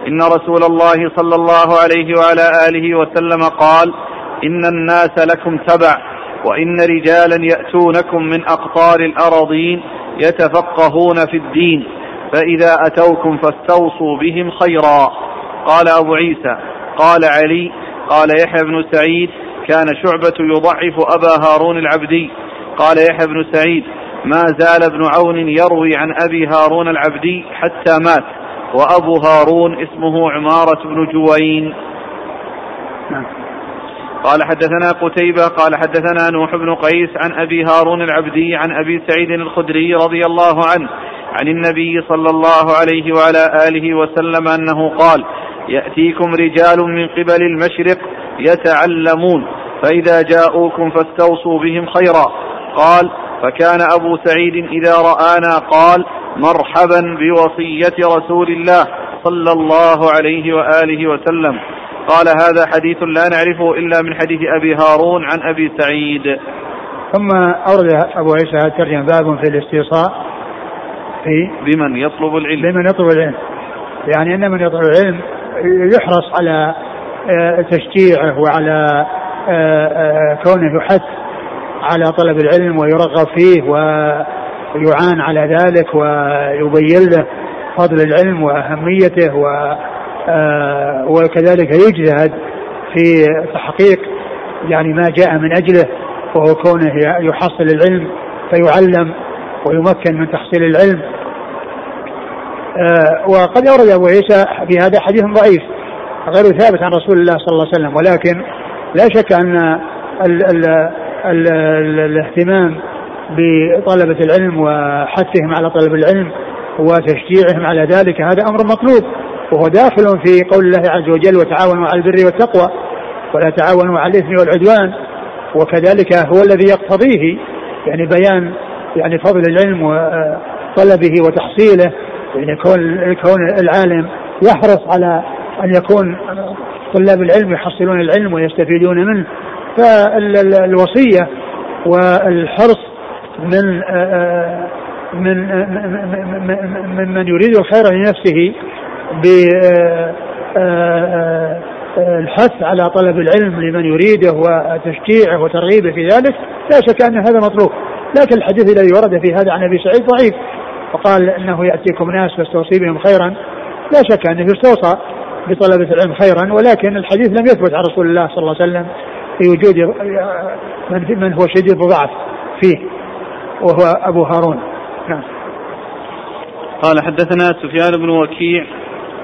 إن رسول الله صلى الله عليه وعلى آله وسلم قال إن الناس لكم تبع. وإن رجالا يأتونكم من أقطار الأراضين يتفقهون في الدين فإذا أتوكم فاستوصوا بهم خيرا. قال أبو عيسى قال علي قال يحيى بن سعيد كان شعبة يضعف أبا هارون العبدي. قال يحيى بن سعيد ما زال ابن عون يروي عن أبي هارون العبدي حتى مات وأبو هارون اسمه عمارة بن جوين. نعم. قال حدثنا قتيبة قال حدثنا نوح بن قيس عن أبي هارون العبدي عن أبي سعيد الخدري رضي الله عنه عن النبي صلى الله عليه وعلى آله وسلم أنه قال يأتيكم رجال من قبل المشرق يتعلمون فإذا جاءوكم فاستوصوا بهم خيرا. قال فكان أبو سعيد إذا رآنا قال مرحبا بوصية رسول الله صلى الله عليه وآله وسلم. قال هذا حديث لا نعرفه إلا من حديث أبي هارون عن أبي سعيد. ثم أورد أبو عيسى الترجمة باب في الاستيصاء في بمن يطلب العلم. بمن يطلب العلم. يعني أن من يطلب العلم يحرص على آه، تشجيعه وعلى آه، آه، كونه يحث على طلب العلم ويرغب فيه ويعان على ذلك ويبين له فضل العلم وأهميته و وكذلك يجتهد في تحقيق يعني ما جاء من أجله وهو كونه يحصل العلم فيعلم ويمكن من تحصيل العلم. آه، وقد أورد أبو عيسى في هذا حديث ضعيف غير ثابت عن رسول الله صلى الله عليه وسلم ولكن لا شك أن ال ال ال ال الاهتمام بطلبة العلم وحثهم على طلب العلم وتشجيعهم على ذلك هذا أمر مطلوب. وهو داخل في قول الله عز وجل وتعاونوا على البر والتقوى ولا تعاونوا على الإثم والعدوان وكذلك هو الذي يقتضيه يعني بيان يعني فضل العلم وطلبه وتحصيله يعني كون كون العالم يحرص على أن يكون طلاب العلم يحصلون العلم ويستفيدون منه. فالوصية والحرص من من من من يريد الخير لنفسه بالحث على طلب العلم لمن يريده وتشجيعه وترغيبه في ذلك لا شك أن هذا مطلوب. لكن الحديث الذي ورد في هذا عن أبي سعيد ضعيف. وقال إنه يأتيكم ناس فاستوصي بهم خيرا. لا شك أنه يستوصى بطلبة العلم خيرا ولكن الحديث لم يثبت عن رسول الله صلى الله عليه وسلم في وجود من هو شديد الضعف فيه وهو أبو هارون. نعم. قال حدثنا سفيان بن وكيع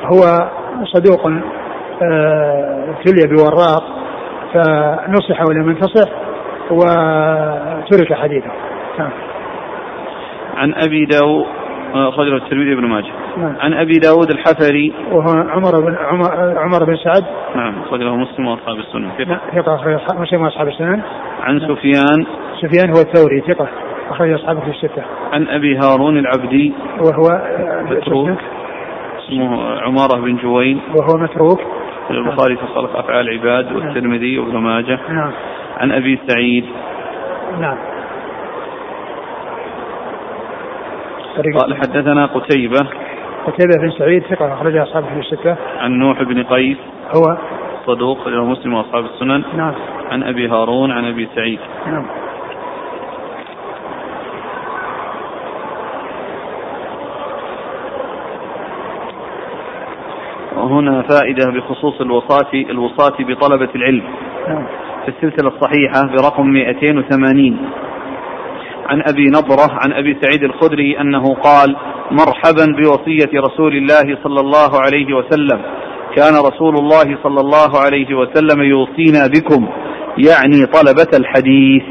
هو صدوق ابتلي آه، بوراق فنصح ولم ينتصح وترك حديثه. نعم. عن أبي داود أخرجه الترمذي بن ماجه. نعم. عن أبي داود الحفري. وهو عمر بن عمر, عمر بن سعد. نعم أخرجه مسلم وأصحاب السنن. ثقة. ثقة مسلم وأصحاب السنن. عن نعم. سفيان. سفيان هو الثوري ثقة أخرج أصحابه في الستة. عن أبي هارون العبدي. وهو متروك. اسمه عمارة بن جوين. وهو متروك. البخاري في خلق أفعال العباد والترمذي وابن ماجه. نعم. عن أبي سعيد. نعم. قال حدثنا قتيبة. قتيبة بن سعيد ثقة أخرج أصحابه في الستة. عن نوح بن قيس. هو. صدوق له مسلم وأصحاب السنن. نعم. عن أبي هارون عن أبي سعيد. نعم. هنا فائدة بخصوص الوصاة الوصاة بطلبة العلم. نعم. في السلسلة الصحيحة برقم 280 عن أبي نضرة عن أبي سعيد الخدري أنه قال مرحبا بوصية رسول الله صلى الله عليه وسلم. كان رسول الله صلى الله عليه وسلم يوصينا بكم يعني طلبة الحديث.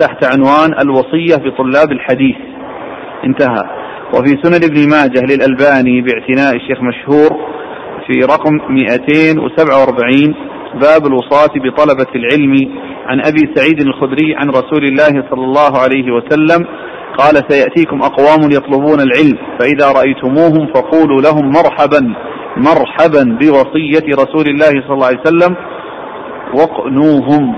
تحت عنوان الوصية بطلاب الحديث. انتهى. وفي سنن ابن ماجه للألباني باعتناء الشيخ مشهور في رقم 247 باب الوصاة بطلبة العلم. عن أبي سعيد الخدري عن رسول الله صلى الله عليه وسلم قال سيأتيكم أقوام يطلبون العلم فإذا رأيتموهم فقولوا لهم مرحبا مرحبا بوصية رسول الله صلى الله عليه وسلم وقنوهم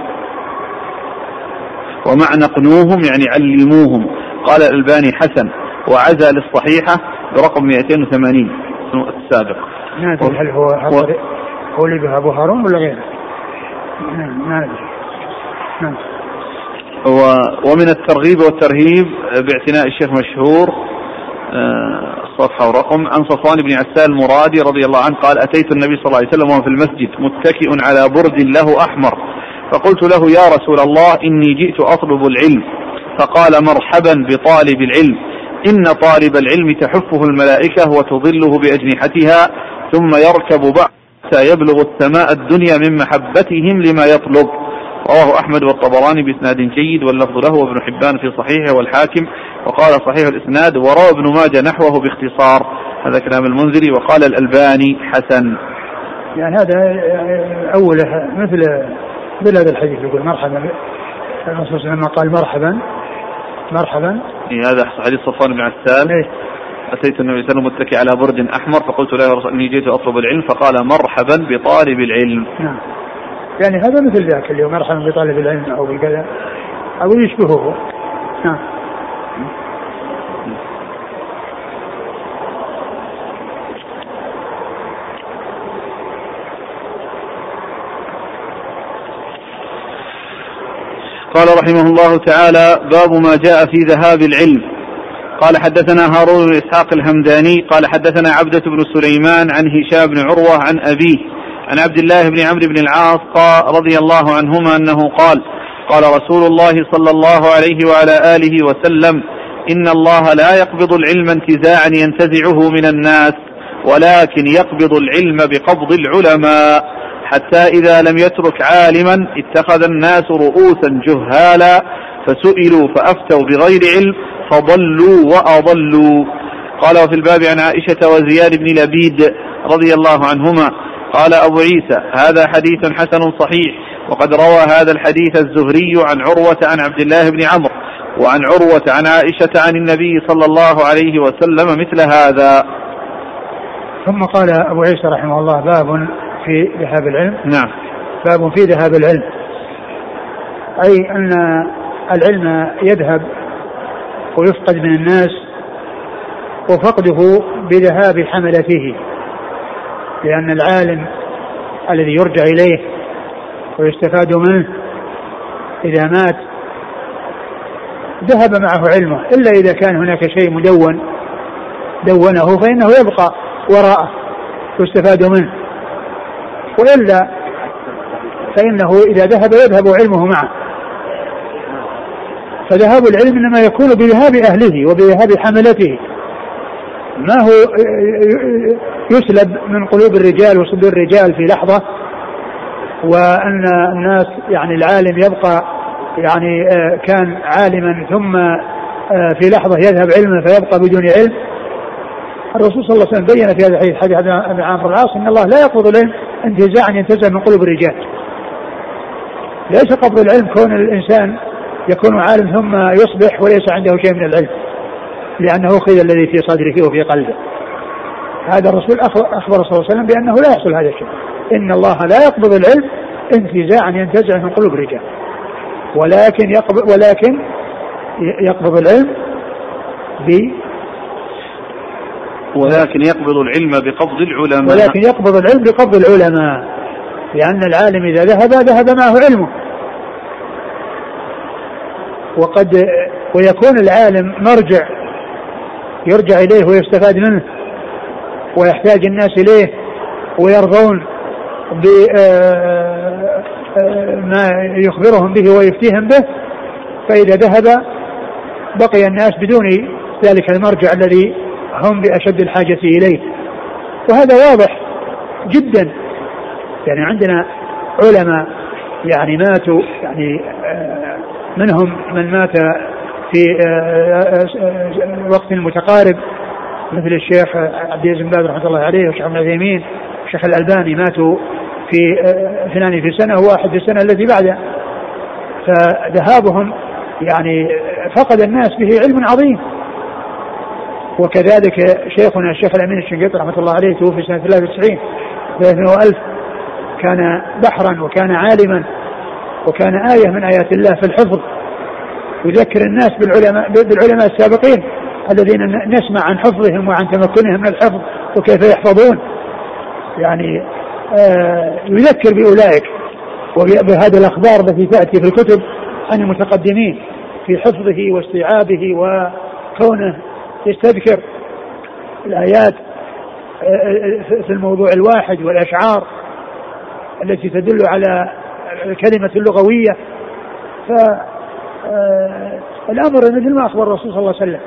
ومعنى قنوهم يعني علموهم. قال الألباني حسن وعزى للصحيحة برقم 280 السابق. ما أدري. هل هو هو اللي أبو هارون ولا غيره؟ نعم ما أدري. نعم. ومن الترغيب والترهيب باعتناء الشيخ مشهور الصفحة آه، ورقم عن صفوان بن عسال المرادي رضي الله عنه قال أتيت النبي صلى الله عليه وسلم وهو في المسجد متكئ على برد له أحمر فقلت له يا رسول الله إني جئت أطلب العلم. فقال مرحبا بطالب العلم إن طالب العلم تحفه الملائكة وتظله بأجنحتها ثم يركب بعد حتى يبلغ السماء الدنيا من محبتهم لما يطلب. رواه أحمد والطبراني بإسناد جيد واللفظ له وابن حبان في صحيحه والحاكم وقال صحيح الإسناد وروى ابن ماجه نحوه باختصار. هذا كلام المنذري وقال الألباني حسن. يعني هذا أوله مثل مثل هذا الحديث يقول مرحبا. الرسول صلى الله عليه وسلم قال مرحبا. مرحبا. إيه هذا حديث صفوان بن عسال. إيه؟ أتيت النبي صلى الله عليه وسلم متكئ على برج أحمر فقلت له يا رسول إني جئت أطلب العلم فقال مرحبا بطالب العلم. نعم. يعني هذا مثل ذاك اللي هو مرحبا بطالب العلم أو بكذا أو يشبهه نعم. قال رحمه الله تعالى باب ما جاء في ذهاب العلم. قال حدثنا هارون بن إسحاق الهمداني قال حدثنا عبدة بن سليمان عن هشام بن عروة عن أبيه عن عبد الله بن عمرو بن العاص قال رضي الله عنهما أنه قال قال رسول الله صلى الله عليه وعلى آله وسلم إن الله لا يقبض العلم انتزاعا ينتزعه من الناس ولكن يقبض العلم بقبض العلماء حتى إذا لم يترك عالما اتخذ الناس رؤوسا جهالا فسئلوا فأفتوا بغير علم فضلوا وأضلوا. قال وفي الباب عن عائشة وزياد بن لبيد رضي الله عنهما. قال أبو عيسى هذا حديث حسن صحيح وقد روى هذا الحديث الزهري عن عروة عن عبد الله بن عمرو وعن عروة عن عائشة عن النبي صلى الله عليه وسلم مثل هذا. ثم قال أبو عيسى رحمه الله باب في ذهاب العلم. نعم. باب في ذهاب العلم. أي أن العلم يذهب ويفقد من الناس وفقده بذهاب حملته لأن العالم الذي يرجع إليه ويستفاد منه إذا مات ذهب معه علمه إلا إذا كان هناك شيء مدون دونه فإنه يبقى وراءه يستفاد منه وإلا فإنه إذا ذهب يذهب علمه معه. فذهاب العلم إنما يكون بذهاب أهله وبذهاب حملته. ما هو يسلب من قلوب الرجال وصدور الرجال في لحظة؟ وأن الناس يعني العالم يبقى يعني آه، كان عالما ثم آه، في لحظة يذهب علما فيبقى بدون علم. الرسول صلى الله عليه وسلم بين في هذا الحديث حديث ابن عمرو العاص إن الله لا يقبض العلم انتزاعا ينتزع من قلوب الرجال. ليس قبض العلم كون الإنسان يكون عالم ثم يصبح وليس عنده شيء من العلم. لأنه خذ الذي في صدره وفي قلبه. هذا الرسول أخبر صلى الله عليه وسلم بأنه لا يحصل هذا الشيء. إن الله لا يقبض العلم انتزاعا ينتزع من قلوب الرجال. ولكن يقبض ولكن يقبض العلم ب ولكن يقبض العلم بقبض العلماء ولكن يقبض العلم بقبض العلماء لأن العالم إذا ذهب ذهب معه علمه وقد ويكون العالم مرجع يرجع إليه ويستفاد منه ويحتاج الناس إليه ويرضون بما آه، يخبرهم به ويفتيهم به. فإذا ذهب بقي الناس بدون ذلك المرجع الذي هم بأشد الحاجة إليه. وهذا واضح جدا. يعني عندنا علماء يعني ماتوا يعني آه، منهم من مات في آه، آه، وقت متقارب مثل الشيخ عبد العزيز بن باز رحمة الله عليه والشيخ ابن عثيمين والشيخ الألباني ماتوا في اثنان في سنة وواحد في السنة التي بعدها فذهابهم يعني فقد الناس به علم عظيم. وكذلك شيخنا الشيخ الأمين الشنقيطي رحمة الله عليه توفي سنة 93 300 كان بحرا وكان عالما. وكان آية من آيات الله في الحفظ. يذكر الناس بالعلماء بالعلماء السابقين الذين نسمع عن حفظهم وعن تمكنهم من الحفظ وكيف يحفظون. يعني آه يذكر بأولئك وبهذه الأخبار التي تأتي في الكتب عن المتقدمين في حفظه واستيعابه وكونه يستذكر الآيات آه، آه، في الموضوع الواحد والأشعار التي تدل على الكلمة اللغوية. فالأمر آه، مثل ما أخبر الرسول صلى الله عليه وسلم.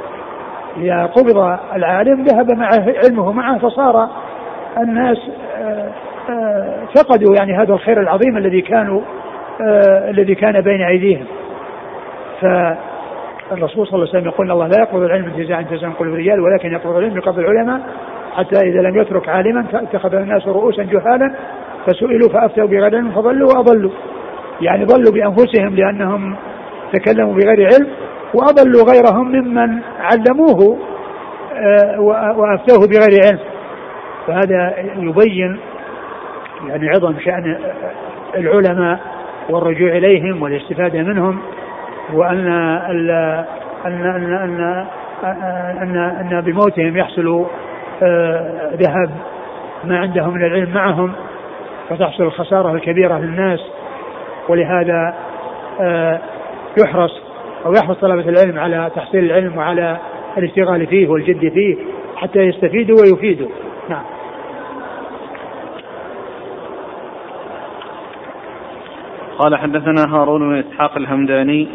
إذا قبض العالم ذهب معه علمه معه فصار الناس آه، آه، فقدوا يعني هذا الخير العظيم الذي كانوا الذي كان بين أيديهم. فالرسول صلى الله عليه وسلم يقول الله لا يقبض العلم انتزاعا انتزاعا قلوب الرجال ولكن يقبض العلم بقبض العلماء حتى إذا لم يترك عالما فاتخذ الناس رؤوسا جهالا فسئلوا فأفتوا بغير علم فضلوا وأضلوا. يعني ضلوا بأنفسهم لأنهم تكلموا بغير علم وأضلوا غيرهم ممن علموه آه، وأفتوه بغير علم. فهذا يبين يعني عظم شأن العلماء والرجوع إليهم والاستفادة منهم وأن ان ان ان ان, أن بموتهم يحصل آه، ذهب ما عندهم من العلم معهم. فتحصل الخسارة الكبيرة للناس ولهذا آه، يحرص أو يحرص طلبة العلم على تحصيل العلم وعلى الاشتغال فيه والجد فيه حتى يستفيدوا ويفيدوا. نعم. قال حدثنا هارون بن إسحاق الهمداني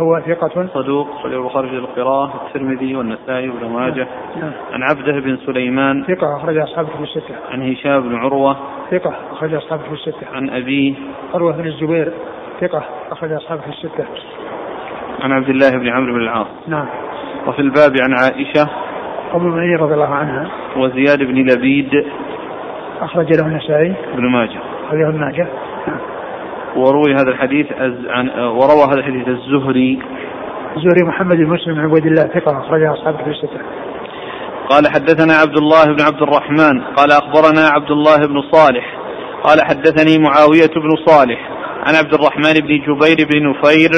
هو ثقة صدوق صحيح البخاري في القراءة الترمذي والنسائي وابن ماجه. نعم. عن عبده بن سليمان. ثقة أخرج أصحابه في الستة. عن هشام بن عروة. ثقة أخرج أصحابه في الستة. عن أبيه. عروة بن الزبير. ثقة أخرج أصحابه في الستة. عن عبد الله بن عمرو بن العاص. نعم. وفي الباب عن عائشة. أم المؤمنين رضي الله عنها. وزياد بن لبيد. أخرج له النسائي. ابن ماجه. أخرجه ابن ماجه. وروي هذا الحديث عن وروى هذا الحديث الزهري الزهري محمد بن مسلم بن عبيد الله ثقة أخرجها أصحاب في الستة. قال حدثنا عبد الله بن عبد الرحمن قال أخبرنا عبد الله بن صالح قال حدثني معاوية بن صالح عن عبد الرحمن بن جبير بن نفير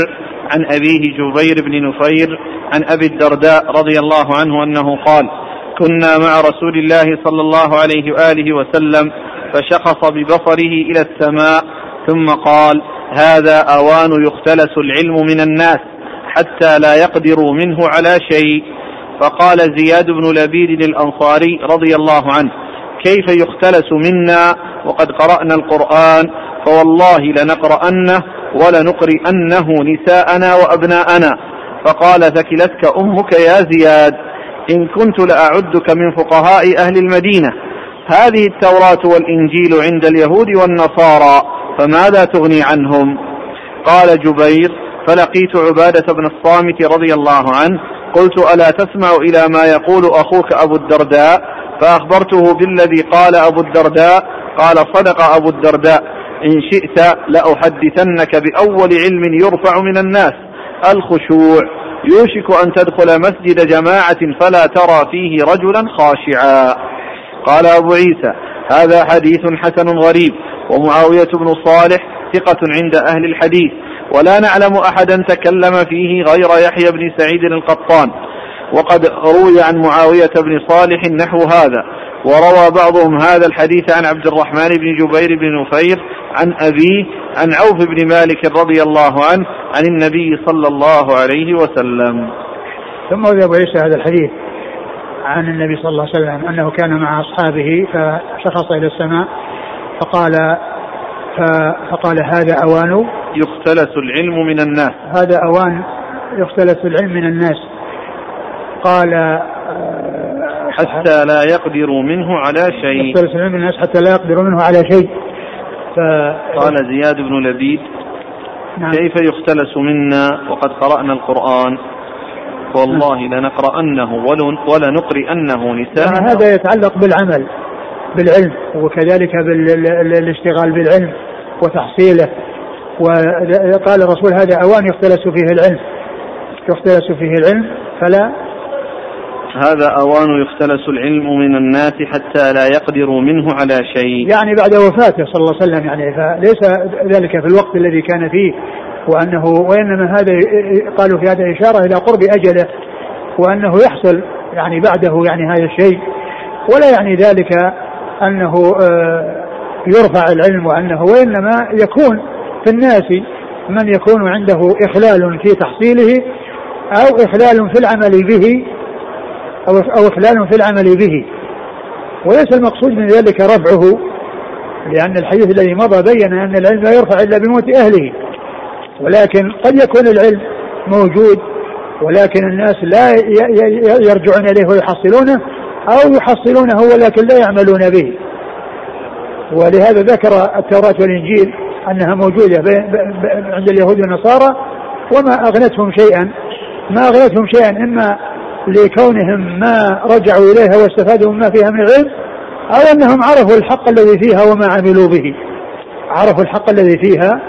عن أبيه جبير بن نفير عن أبي الدرداء رضي الله عنه أنه قال كنا مع رسول الله صلى الله عليه وآله وسلم فشخص ببصره إلى السماء ثم قال هذا أوان يختلس العلم من الناس حتى لا يقدروا منه على شيء. فقال زياد بن لبيد الأنصاري رضي الله عنه كيف يختلس منا وقد قرأنا القرآن فوالله لنقرأنه ولنقرئنه نساءنا وأبناءنا. فقال ثكلتك أمك يا زياد إن كنت لأعدك من فقهاء أهل المدينة. هذه التوراة والإنجيل عند اليهود والنصارى. فماذا تغني عنهم؟ قال جبير فلقيت عبادة بن الصامت رضي الله عنه قلت ألا تسمع إلى ما يقول أخوك أبو الدرداء؟ فأخبرته بالذي قال أبو الدرداء قال صدق أبو الدرداء إن شئت لأحدثنك بأول علم يرفع من الناس الخشوع. يوشك أن تدخل مسجد جماعة فلا ترى فيه رجلا خاشعا. قال أبو عيسى هذا حديث حسن غريب. ومعاوية بن صالح ثقة عند أهل الحديث ولا نعلم أحدا تكلم فيه غير يحيى بن سعيد القطان. وقد روي عن معاوية بن صالح نحو هذا وروى بعضهم هذا الحديث عن عبد الرحمن بن جبير بن نفير عن أبيه عن عوف بن مالك رضي الله عنه عن النبي صلى الله عليه وسلم. ثم أبو عيسى هذا الحديث عن النبي صلى الله عليه وسلم أنه كان مع أصحابه فشخص إلى السماء فقال فقال هذا أوان يختلس العلم من الناس. هذا أوان يختلس العلم من الناس. قال حتى لا يقدروا منه على شيء. يختلس العلم من الناس حتى لا يقدروا منه على شيء. ف... قال زياد بن لبيد نعم. كيف يختلس منا وقد قرأنا القرآن؟ والله لنقرأنه ولنقرئنه نساء. يعني هذا يتعلق بالعمل. بالعلم وكذلك بالاشتغال بالعلم وتحصيله. وقال الرسول هذا أوان يختلس فيه العلم. يختلس فيه العلم فلا. هذا أوان يختلس العلم من الناس حتى لا يقدروا منه على شيء. يعني بعد وفاته صلى الله عليه وسلم يعني فليس ذلك في الوقت الذي كان فيه وأنه وإنما هذا قالوا في هذا إشارة إلى قرب أجله وأنه يحصل يعني بعده يعني هذا الشيء. ولا يعني ذلك أنه آه، يرفع العلم وأنه وإنما يكون في الناس من يكون عنده إخلال في تحصيله أو إخلال في العمل به أو أو إخلال في العمل به. وليس المقصود من ذلك رفعه لأن الحديث الذي مضى بين أن العلم لا يرفع إلا بموت أهله. ولكن قد يكون العلم موجود ولكن الناس لا يرجعون إليه ويحصلونه أو يحصلونه ولكن لا يعملون به. ولهذا ذكر التوراة والإنجيل أنها موجودة عند اليهود والنصارى وما أغنتهم شيئا. ما أغنتهم شيئا إما لكونهم ما رجعوا إليها واستفادوا مما فيها من العلم أو أنهم عرفوا الحق الذي فيها وما عملوا به. عرفوا الحق الذي فيها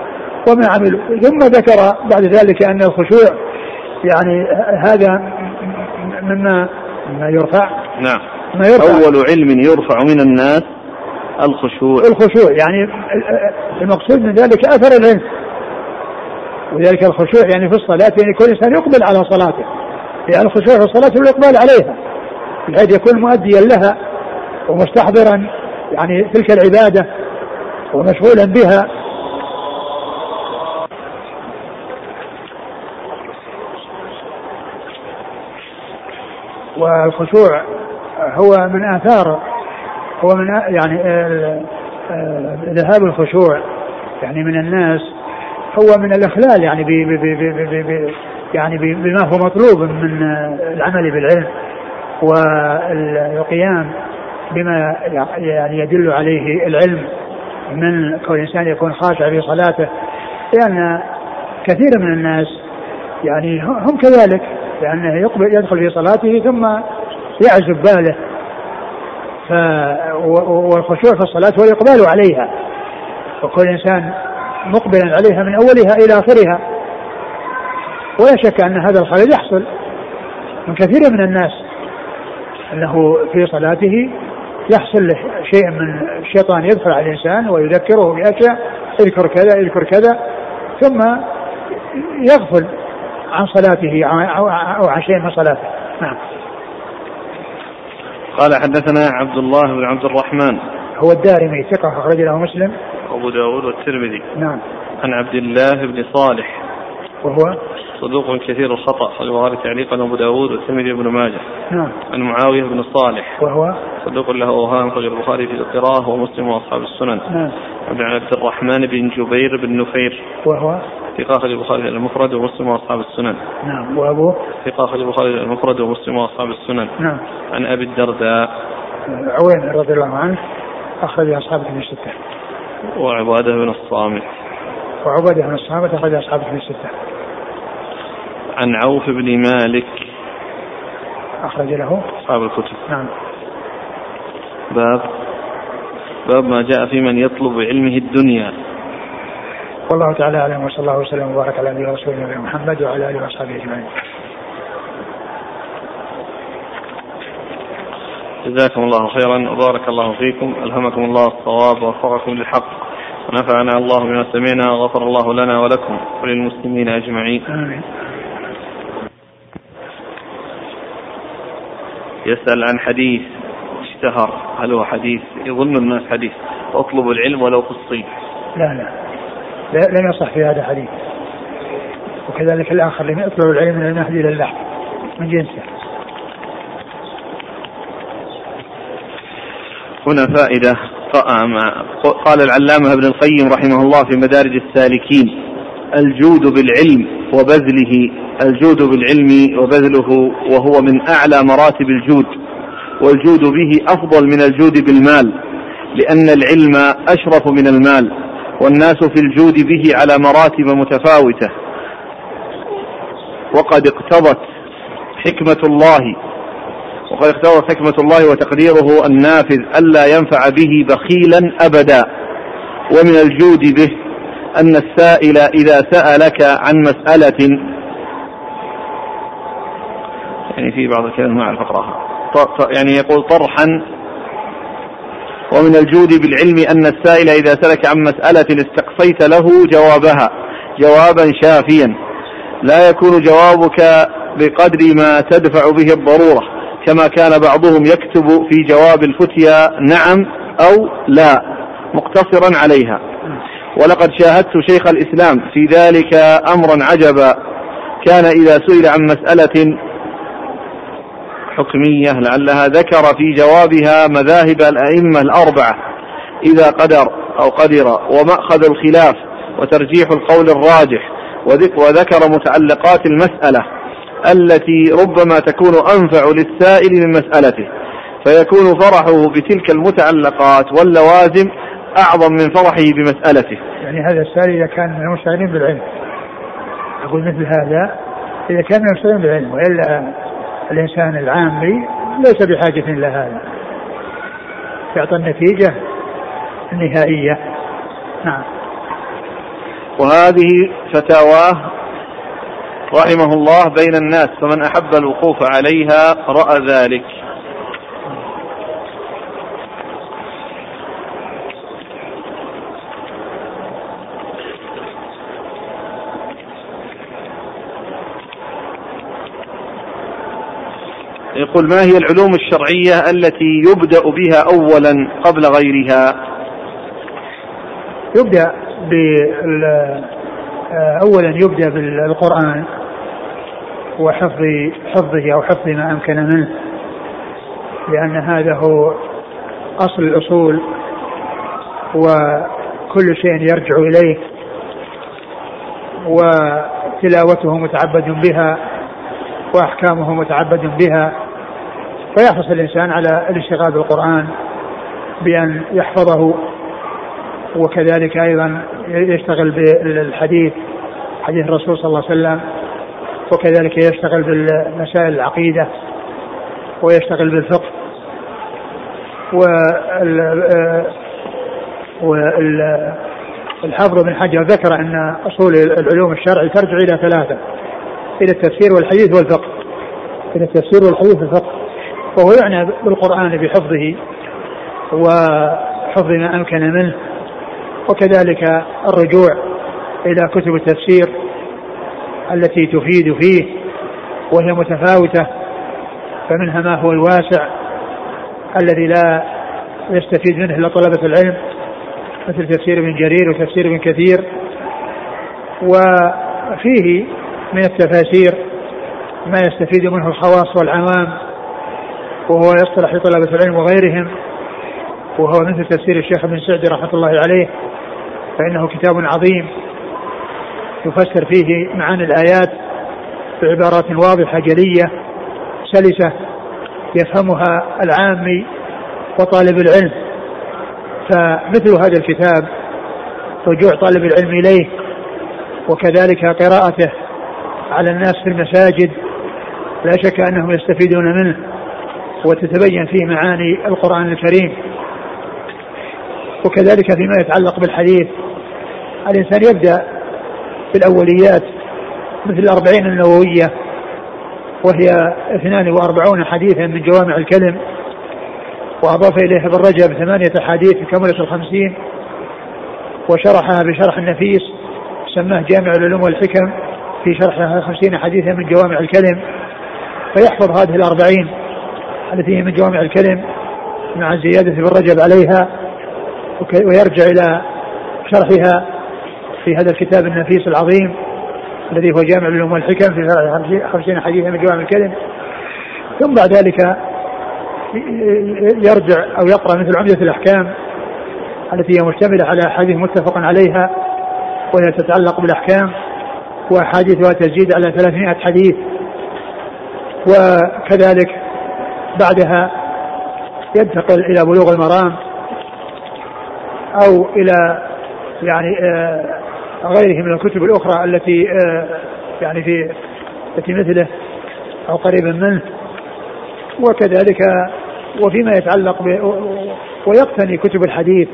وما عملوا. ثم ذكر بعد ذلك أن الخشوع يعني هذا مما مما يرفع. نعم. ما يرفع. أول علم يرفع من الناس الخشوع. الخشوع يعني المقصود من ذلك أثر العلم. وذلك الخشوع يعني في الصلاة يعني كل إنسان يقبل على صلاته. لأن الخشوع في الصلاة والإقبال عليها بحيث يكون مؤديا لها ومستحضرا يعني تلك العبادة ومشغولا بها. والخشوع هو من آثار هو من يعني ذهاب الخشوع يعني من الناس هو من الإخلال يعني بي بي بي بي يعني بما هو مطلوب من العمل بالعلم والقيام بما يعني يدل عليه العلم من كون الإنسان يكون خاشع في صلاته لأن كثير من الناس يعني هم كذلك لأنه يقبل يدخل في صلاته ثم يعزب باله. ف والخشوع في الصلاة هو الإقبال عليها. وكل إنسان مقبلا عليها من أولها إلى آخرها. ولا شك أن هذا الخلل يحصل من كثير من الناس. أنه في صلاته يحصل شيء من الشيطان يدخل على الإنسان ويذكره بأشياء اذكر كذا اذكر كذا ثم يغفل. عن صلاته أو عن شيء من صلاته. نعم. قال حدثنا عبد الله بن عبد الرحمن. هو الدارمي ثقة أخرج له مسلم. وأبو داود والترمذي. نعم. عن عبد الله بن صالح. وهو؟ صدوق كثير الخطأ البخاري تعليقا أبو داود والترمذي بن ماجه. نعم. عن معاوية بن صالح. وهو؟ صدوق له أوهام أخرج البخاري في القراءة ومسلم وأصحاب السنن. نعم. عن عبد الرحمن بن جبير بن نفير. وهو؟ في أخرج البخاري المفرد ومسلم وأصحاب السنن. نعم. وأبوه في أخرج البخاري المفرد ومسلم وأصحاب السنن. نعم. عن أبي الدرداء. عوين رضي الله عنه أخرج أصحاب من الستة. وعبادة بن الصامت. وعبادة بن الصامت أخرج أصحاب من الستة. عن عوف بن مالك. أخرج له. أصحاب الكتب. نعم. باب. باب ما جاء في من يطلب بعلمه الدنيا. والله تعالى أعلم وصلى الله وسلم وبارك على نبينا ورسولنا محمد وعلى آله وأصحابه أجمعين. جزاكم الله خيرا وبارك الله فيكم ألهمكم الله الصواب ووفقكم للحق ونفعنا الله بما سمعنا وغفر الله لنا ولكم وللمسلمين أجمعين. آمين. يسأل عن حديث اشتهر هل هو حديث يظن الناس حديث أطلب العلم ولو في الصين لا لا لم يصح في هذا حديث وكذلك الآخر لم يطلب العلم من المهدي إلى اللحم من جنسه. هنا فائدة. قال العلامة ابن القيم رحمه الله في مدارج السالكين الجود بالعلم وبذله الجود بالعلم وبذله وهو من أعلى مراتب الجود والجود به أفضل من الجود بالمال لأن العلم أشرف من المال. والناس في الجود به على مراتب متفاوتة. وقد اقتضت حكمة الله وقد اقتضت حكمة الله وتقديره النافذ ألا ينفع به بخيلا أبدا. ومن الجود به أن السائل إذا سألك عن مسألة يعني في بعض الكلام ما أعرف أقرأها يعني يقول طرحا ومن الجود بالعلم أن السائل إذا سلك عن مسألة استقصيت له جوابها جوابا شافيا. لا يكون جوابك بقدر ما تدفع به الضرورة كما كان بعضهم يكتب في جواب الفتيا نعم أو لا مقتصرا عليها. ولقد شاهدت شيخ الإسلام في ذلك أمرا عجبا. كان إذا سئل عن مسألة حكمية لعلها ذكر في جوابها مذاهب الأئمة الأربعة إذا قدر أو قدر ومأخذ الخلاف وترجيح القول الراجح وذكر متعلقات المسألة التي ربما تكون أنفع للسائل من مسألته فيكون فرحه بتلك المتعلقات واللوازم أعظم من فرحه بمسألته. يعني هذا السائل إذا كان من المستعينين بالعلم. أقول مثل هذا إذا كان من المستعينين بالعلم وإلا الإنسان العامي ليس بحاجة إلى هذا. يعطي النتيجة النهائية. نعم. وهذه فتاواه رحمه الله بين الناس فمن أحب الوقوف عليها رأى ذلك. يقول ما هي العلوم الشرعية التي يبدأ بها أولا قبل غيرها؟ يبدأ بال أولا يبدأ بالقرآن وحفظ حفظه أو حفظ ما أمكن منه لأن هذا هو أصل الأصول وكل شيء يرجع إليه وتلاوته متعبد بها وأحكامه متعبد بها. فيحرص الإنسان على الاشتغال بالقرآن بأن يحفظه وكذلك أيضا يشتغل بالحديث حديث الرسول صلى الله عليه وسلم وكذلك يشتغل بالمسائل العقيدة ويشتغل بالفقه والحافظ بن حجر ذكر أن أصول العلوم الشرعي ترجع إلى ثلاثة إلى التفسير والحديث والفقه إلى التفسير والحديث والفقه. وهو يعنى بالقرآن بحفظه وحفظ ما أمكن منه وكذلك الرجوع إلى كتب التفسير التي تفيد فيه وهي متفاوتة فمنها ما هو الواسع الذي لا يستفيد منه إلا طلبة العلم مثل تفسير ابن جرير وتفسير ابن كثير وفيه من التفاسير ما يستفيد منه الخواص والعوام وهو يصطلح لطلبة العلم وغيرهم وهو مثل تفسير الشيخ ابن سعدي رحمة الله عليه فإنه كتاب عظيم يفسر فيه معاني الآيات بعبارات واضحة جلية سلسة يفهمها العامي وطالب العلم. فمثل هذا الكتاب رجوع طالب العلم إليه وكذلك قراءته على الناس في المساجد لا شك أنهم يستفيدون منه. وتتبين فيه معاني القرآن الكريم. وكذلك فيما يتعلق بالحديث الإنسان يبدأ بالأوليات مثل الأربعين النووية وهي 42 حديثا من جوامع الكلم وأضاف إليها ابن رجب ثمانية أحاديث كملة الخمسين وشرحها بشرح النفيس سماه جامع العلوم والحكم في شرح خمسين حديثا من جوامع الكلم فيحفظ هذه الأربعين التي هي من جوامع الكلم مع زيادة ابن رجب عليها ويرجع إلى شرحها في هذا الكتاب النفيس العظيم الذي هو جامع العلوم والحكم في خمسين حديثا من جوامع الكلم. ثم بعد ذلك يرجع أو يقرأ مثل عمدة الأحكام التي هي مشتملة على أحاديث متفق عليها وهي تتعلق بالأحكام وأحاديثها تزيد على 300 حديث. وكذلك بعدها ينتقل إلى بلوغ المرام أو إلى يعني آه، غيره من الكتب الأخرى التي آه، يعني في التي مثله أو قريبا منه. وكذلك وفيما يتعلق ب ويقتني كتب الحديث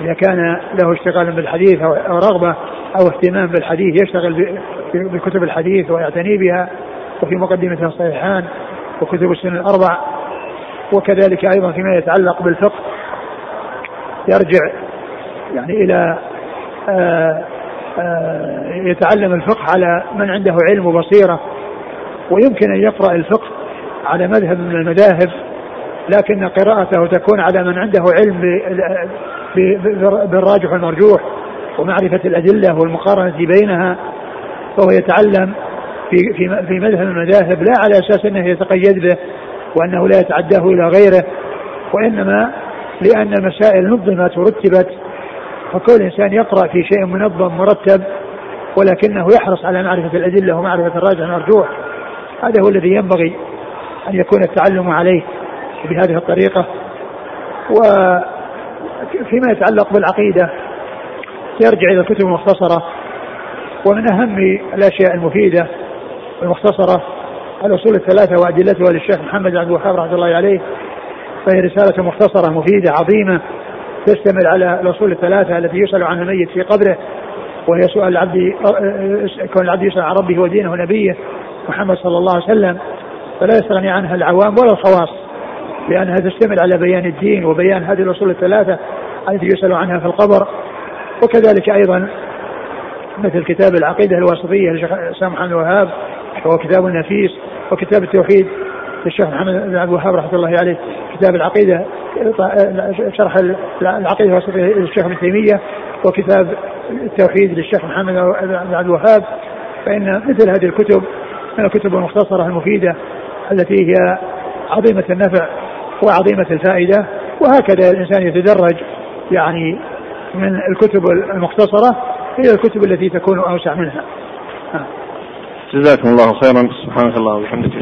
إذا كان له اشتغال بالحديث أو رغبة أو اهتمام بالحديث يشتغل بكتب الحديث ويعتني بها وفي مقدمتها الصحيحان وكتب السنن الأربع وكذلك أيضا فيما يتعلق بالفقه يرجع يعني إلى آآ آآ يتعلم الفقه على من عنده علم وبصيرة ويمكن أن يقرأ الفقه على مذهب من المذاهب لكن قراءته تكون على من عنده علم بالراجح والمرجوح ومعرفة الأدلة والمقارنة بينها فهو يتعلم في في في مذهب المذاهب لا على أساس أنه يتقيد به وأنه لا يتعداه إلى غيره وإنما لأن المسائل نظمت ورتبت فكل إنسان يقرأ في شيء منظم مرتب ولكنه يحرص على معرفة الأدلة ومعرفة الراجح والمرجوح. هذا هو الذي ينبغي أن يكون التعلم عليه بهذه الطريقة. وفيما يتعلق بالعقيدة يرجع إلى الكتب المختصرة ومن أهم الأشياء المفيدة المختصرة الاصول الثلاثة وادلتها للشيخ محمد عبد الوهاب رحمة الله عليه فهي رسالة مختصرة مفيدة عظيمة تشتمل على الأصول الثلاثة التي يسأل عنها الميت في قبره وهي سؤال العبد كون العبد يسأل عن ربه ودينه ونبيه محمد صلى الله عليه وسلم فلا يستغني عنها العوام ولا الخواص لأنها تشتمل على بيان الدين وبيان هذه الأصول الثلاثة التي يسأل عنها في القبر وكذلك أيضا مثل كتاب العقيدة الواسطية للشيخ سام محمد الوهاب وهو كتاب نفيس وكتاب التوحيد للشيخ محمد بن عبد الوهاب رحمة الله عليه كتاب العقيدة شرح العقيدة للشيخ ابن تيمية وكتاب التوحيد للشيخ محمد بن عبد الوهاب فإن مثل هذه الكتب من الكتب المختصرة المفيدة التي هي عظيمة النفع وعظيمة الفائدة وهكذا الإنسان يتدرج يعني من الكتب المختصرة إلى الكتب التي تكون أوسع منها. جزاكم الله خيرا. سبحانك الله وبحمدك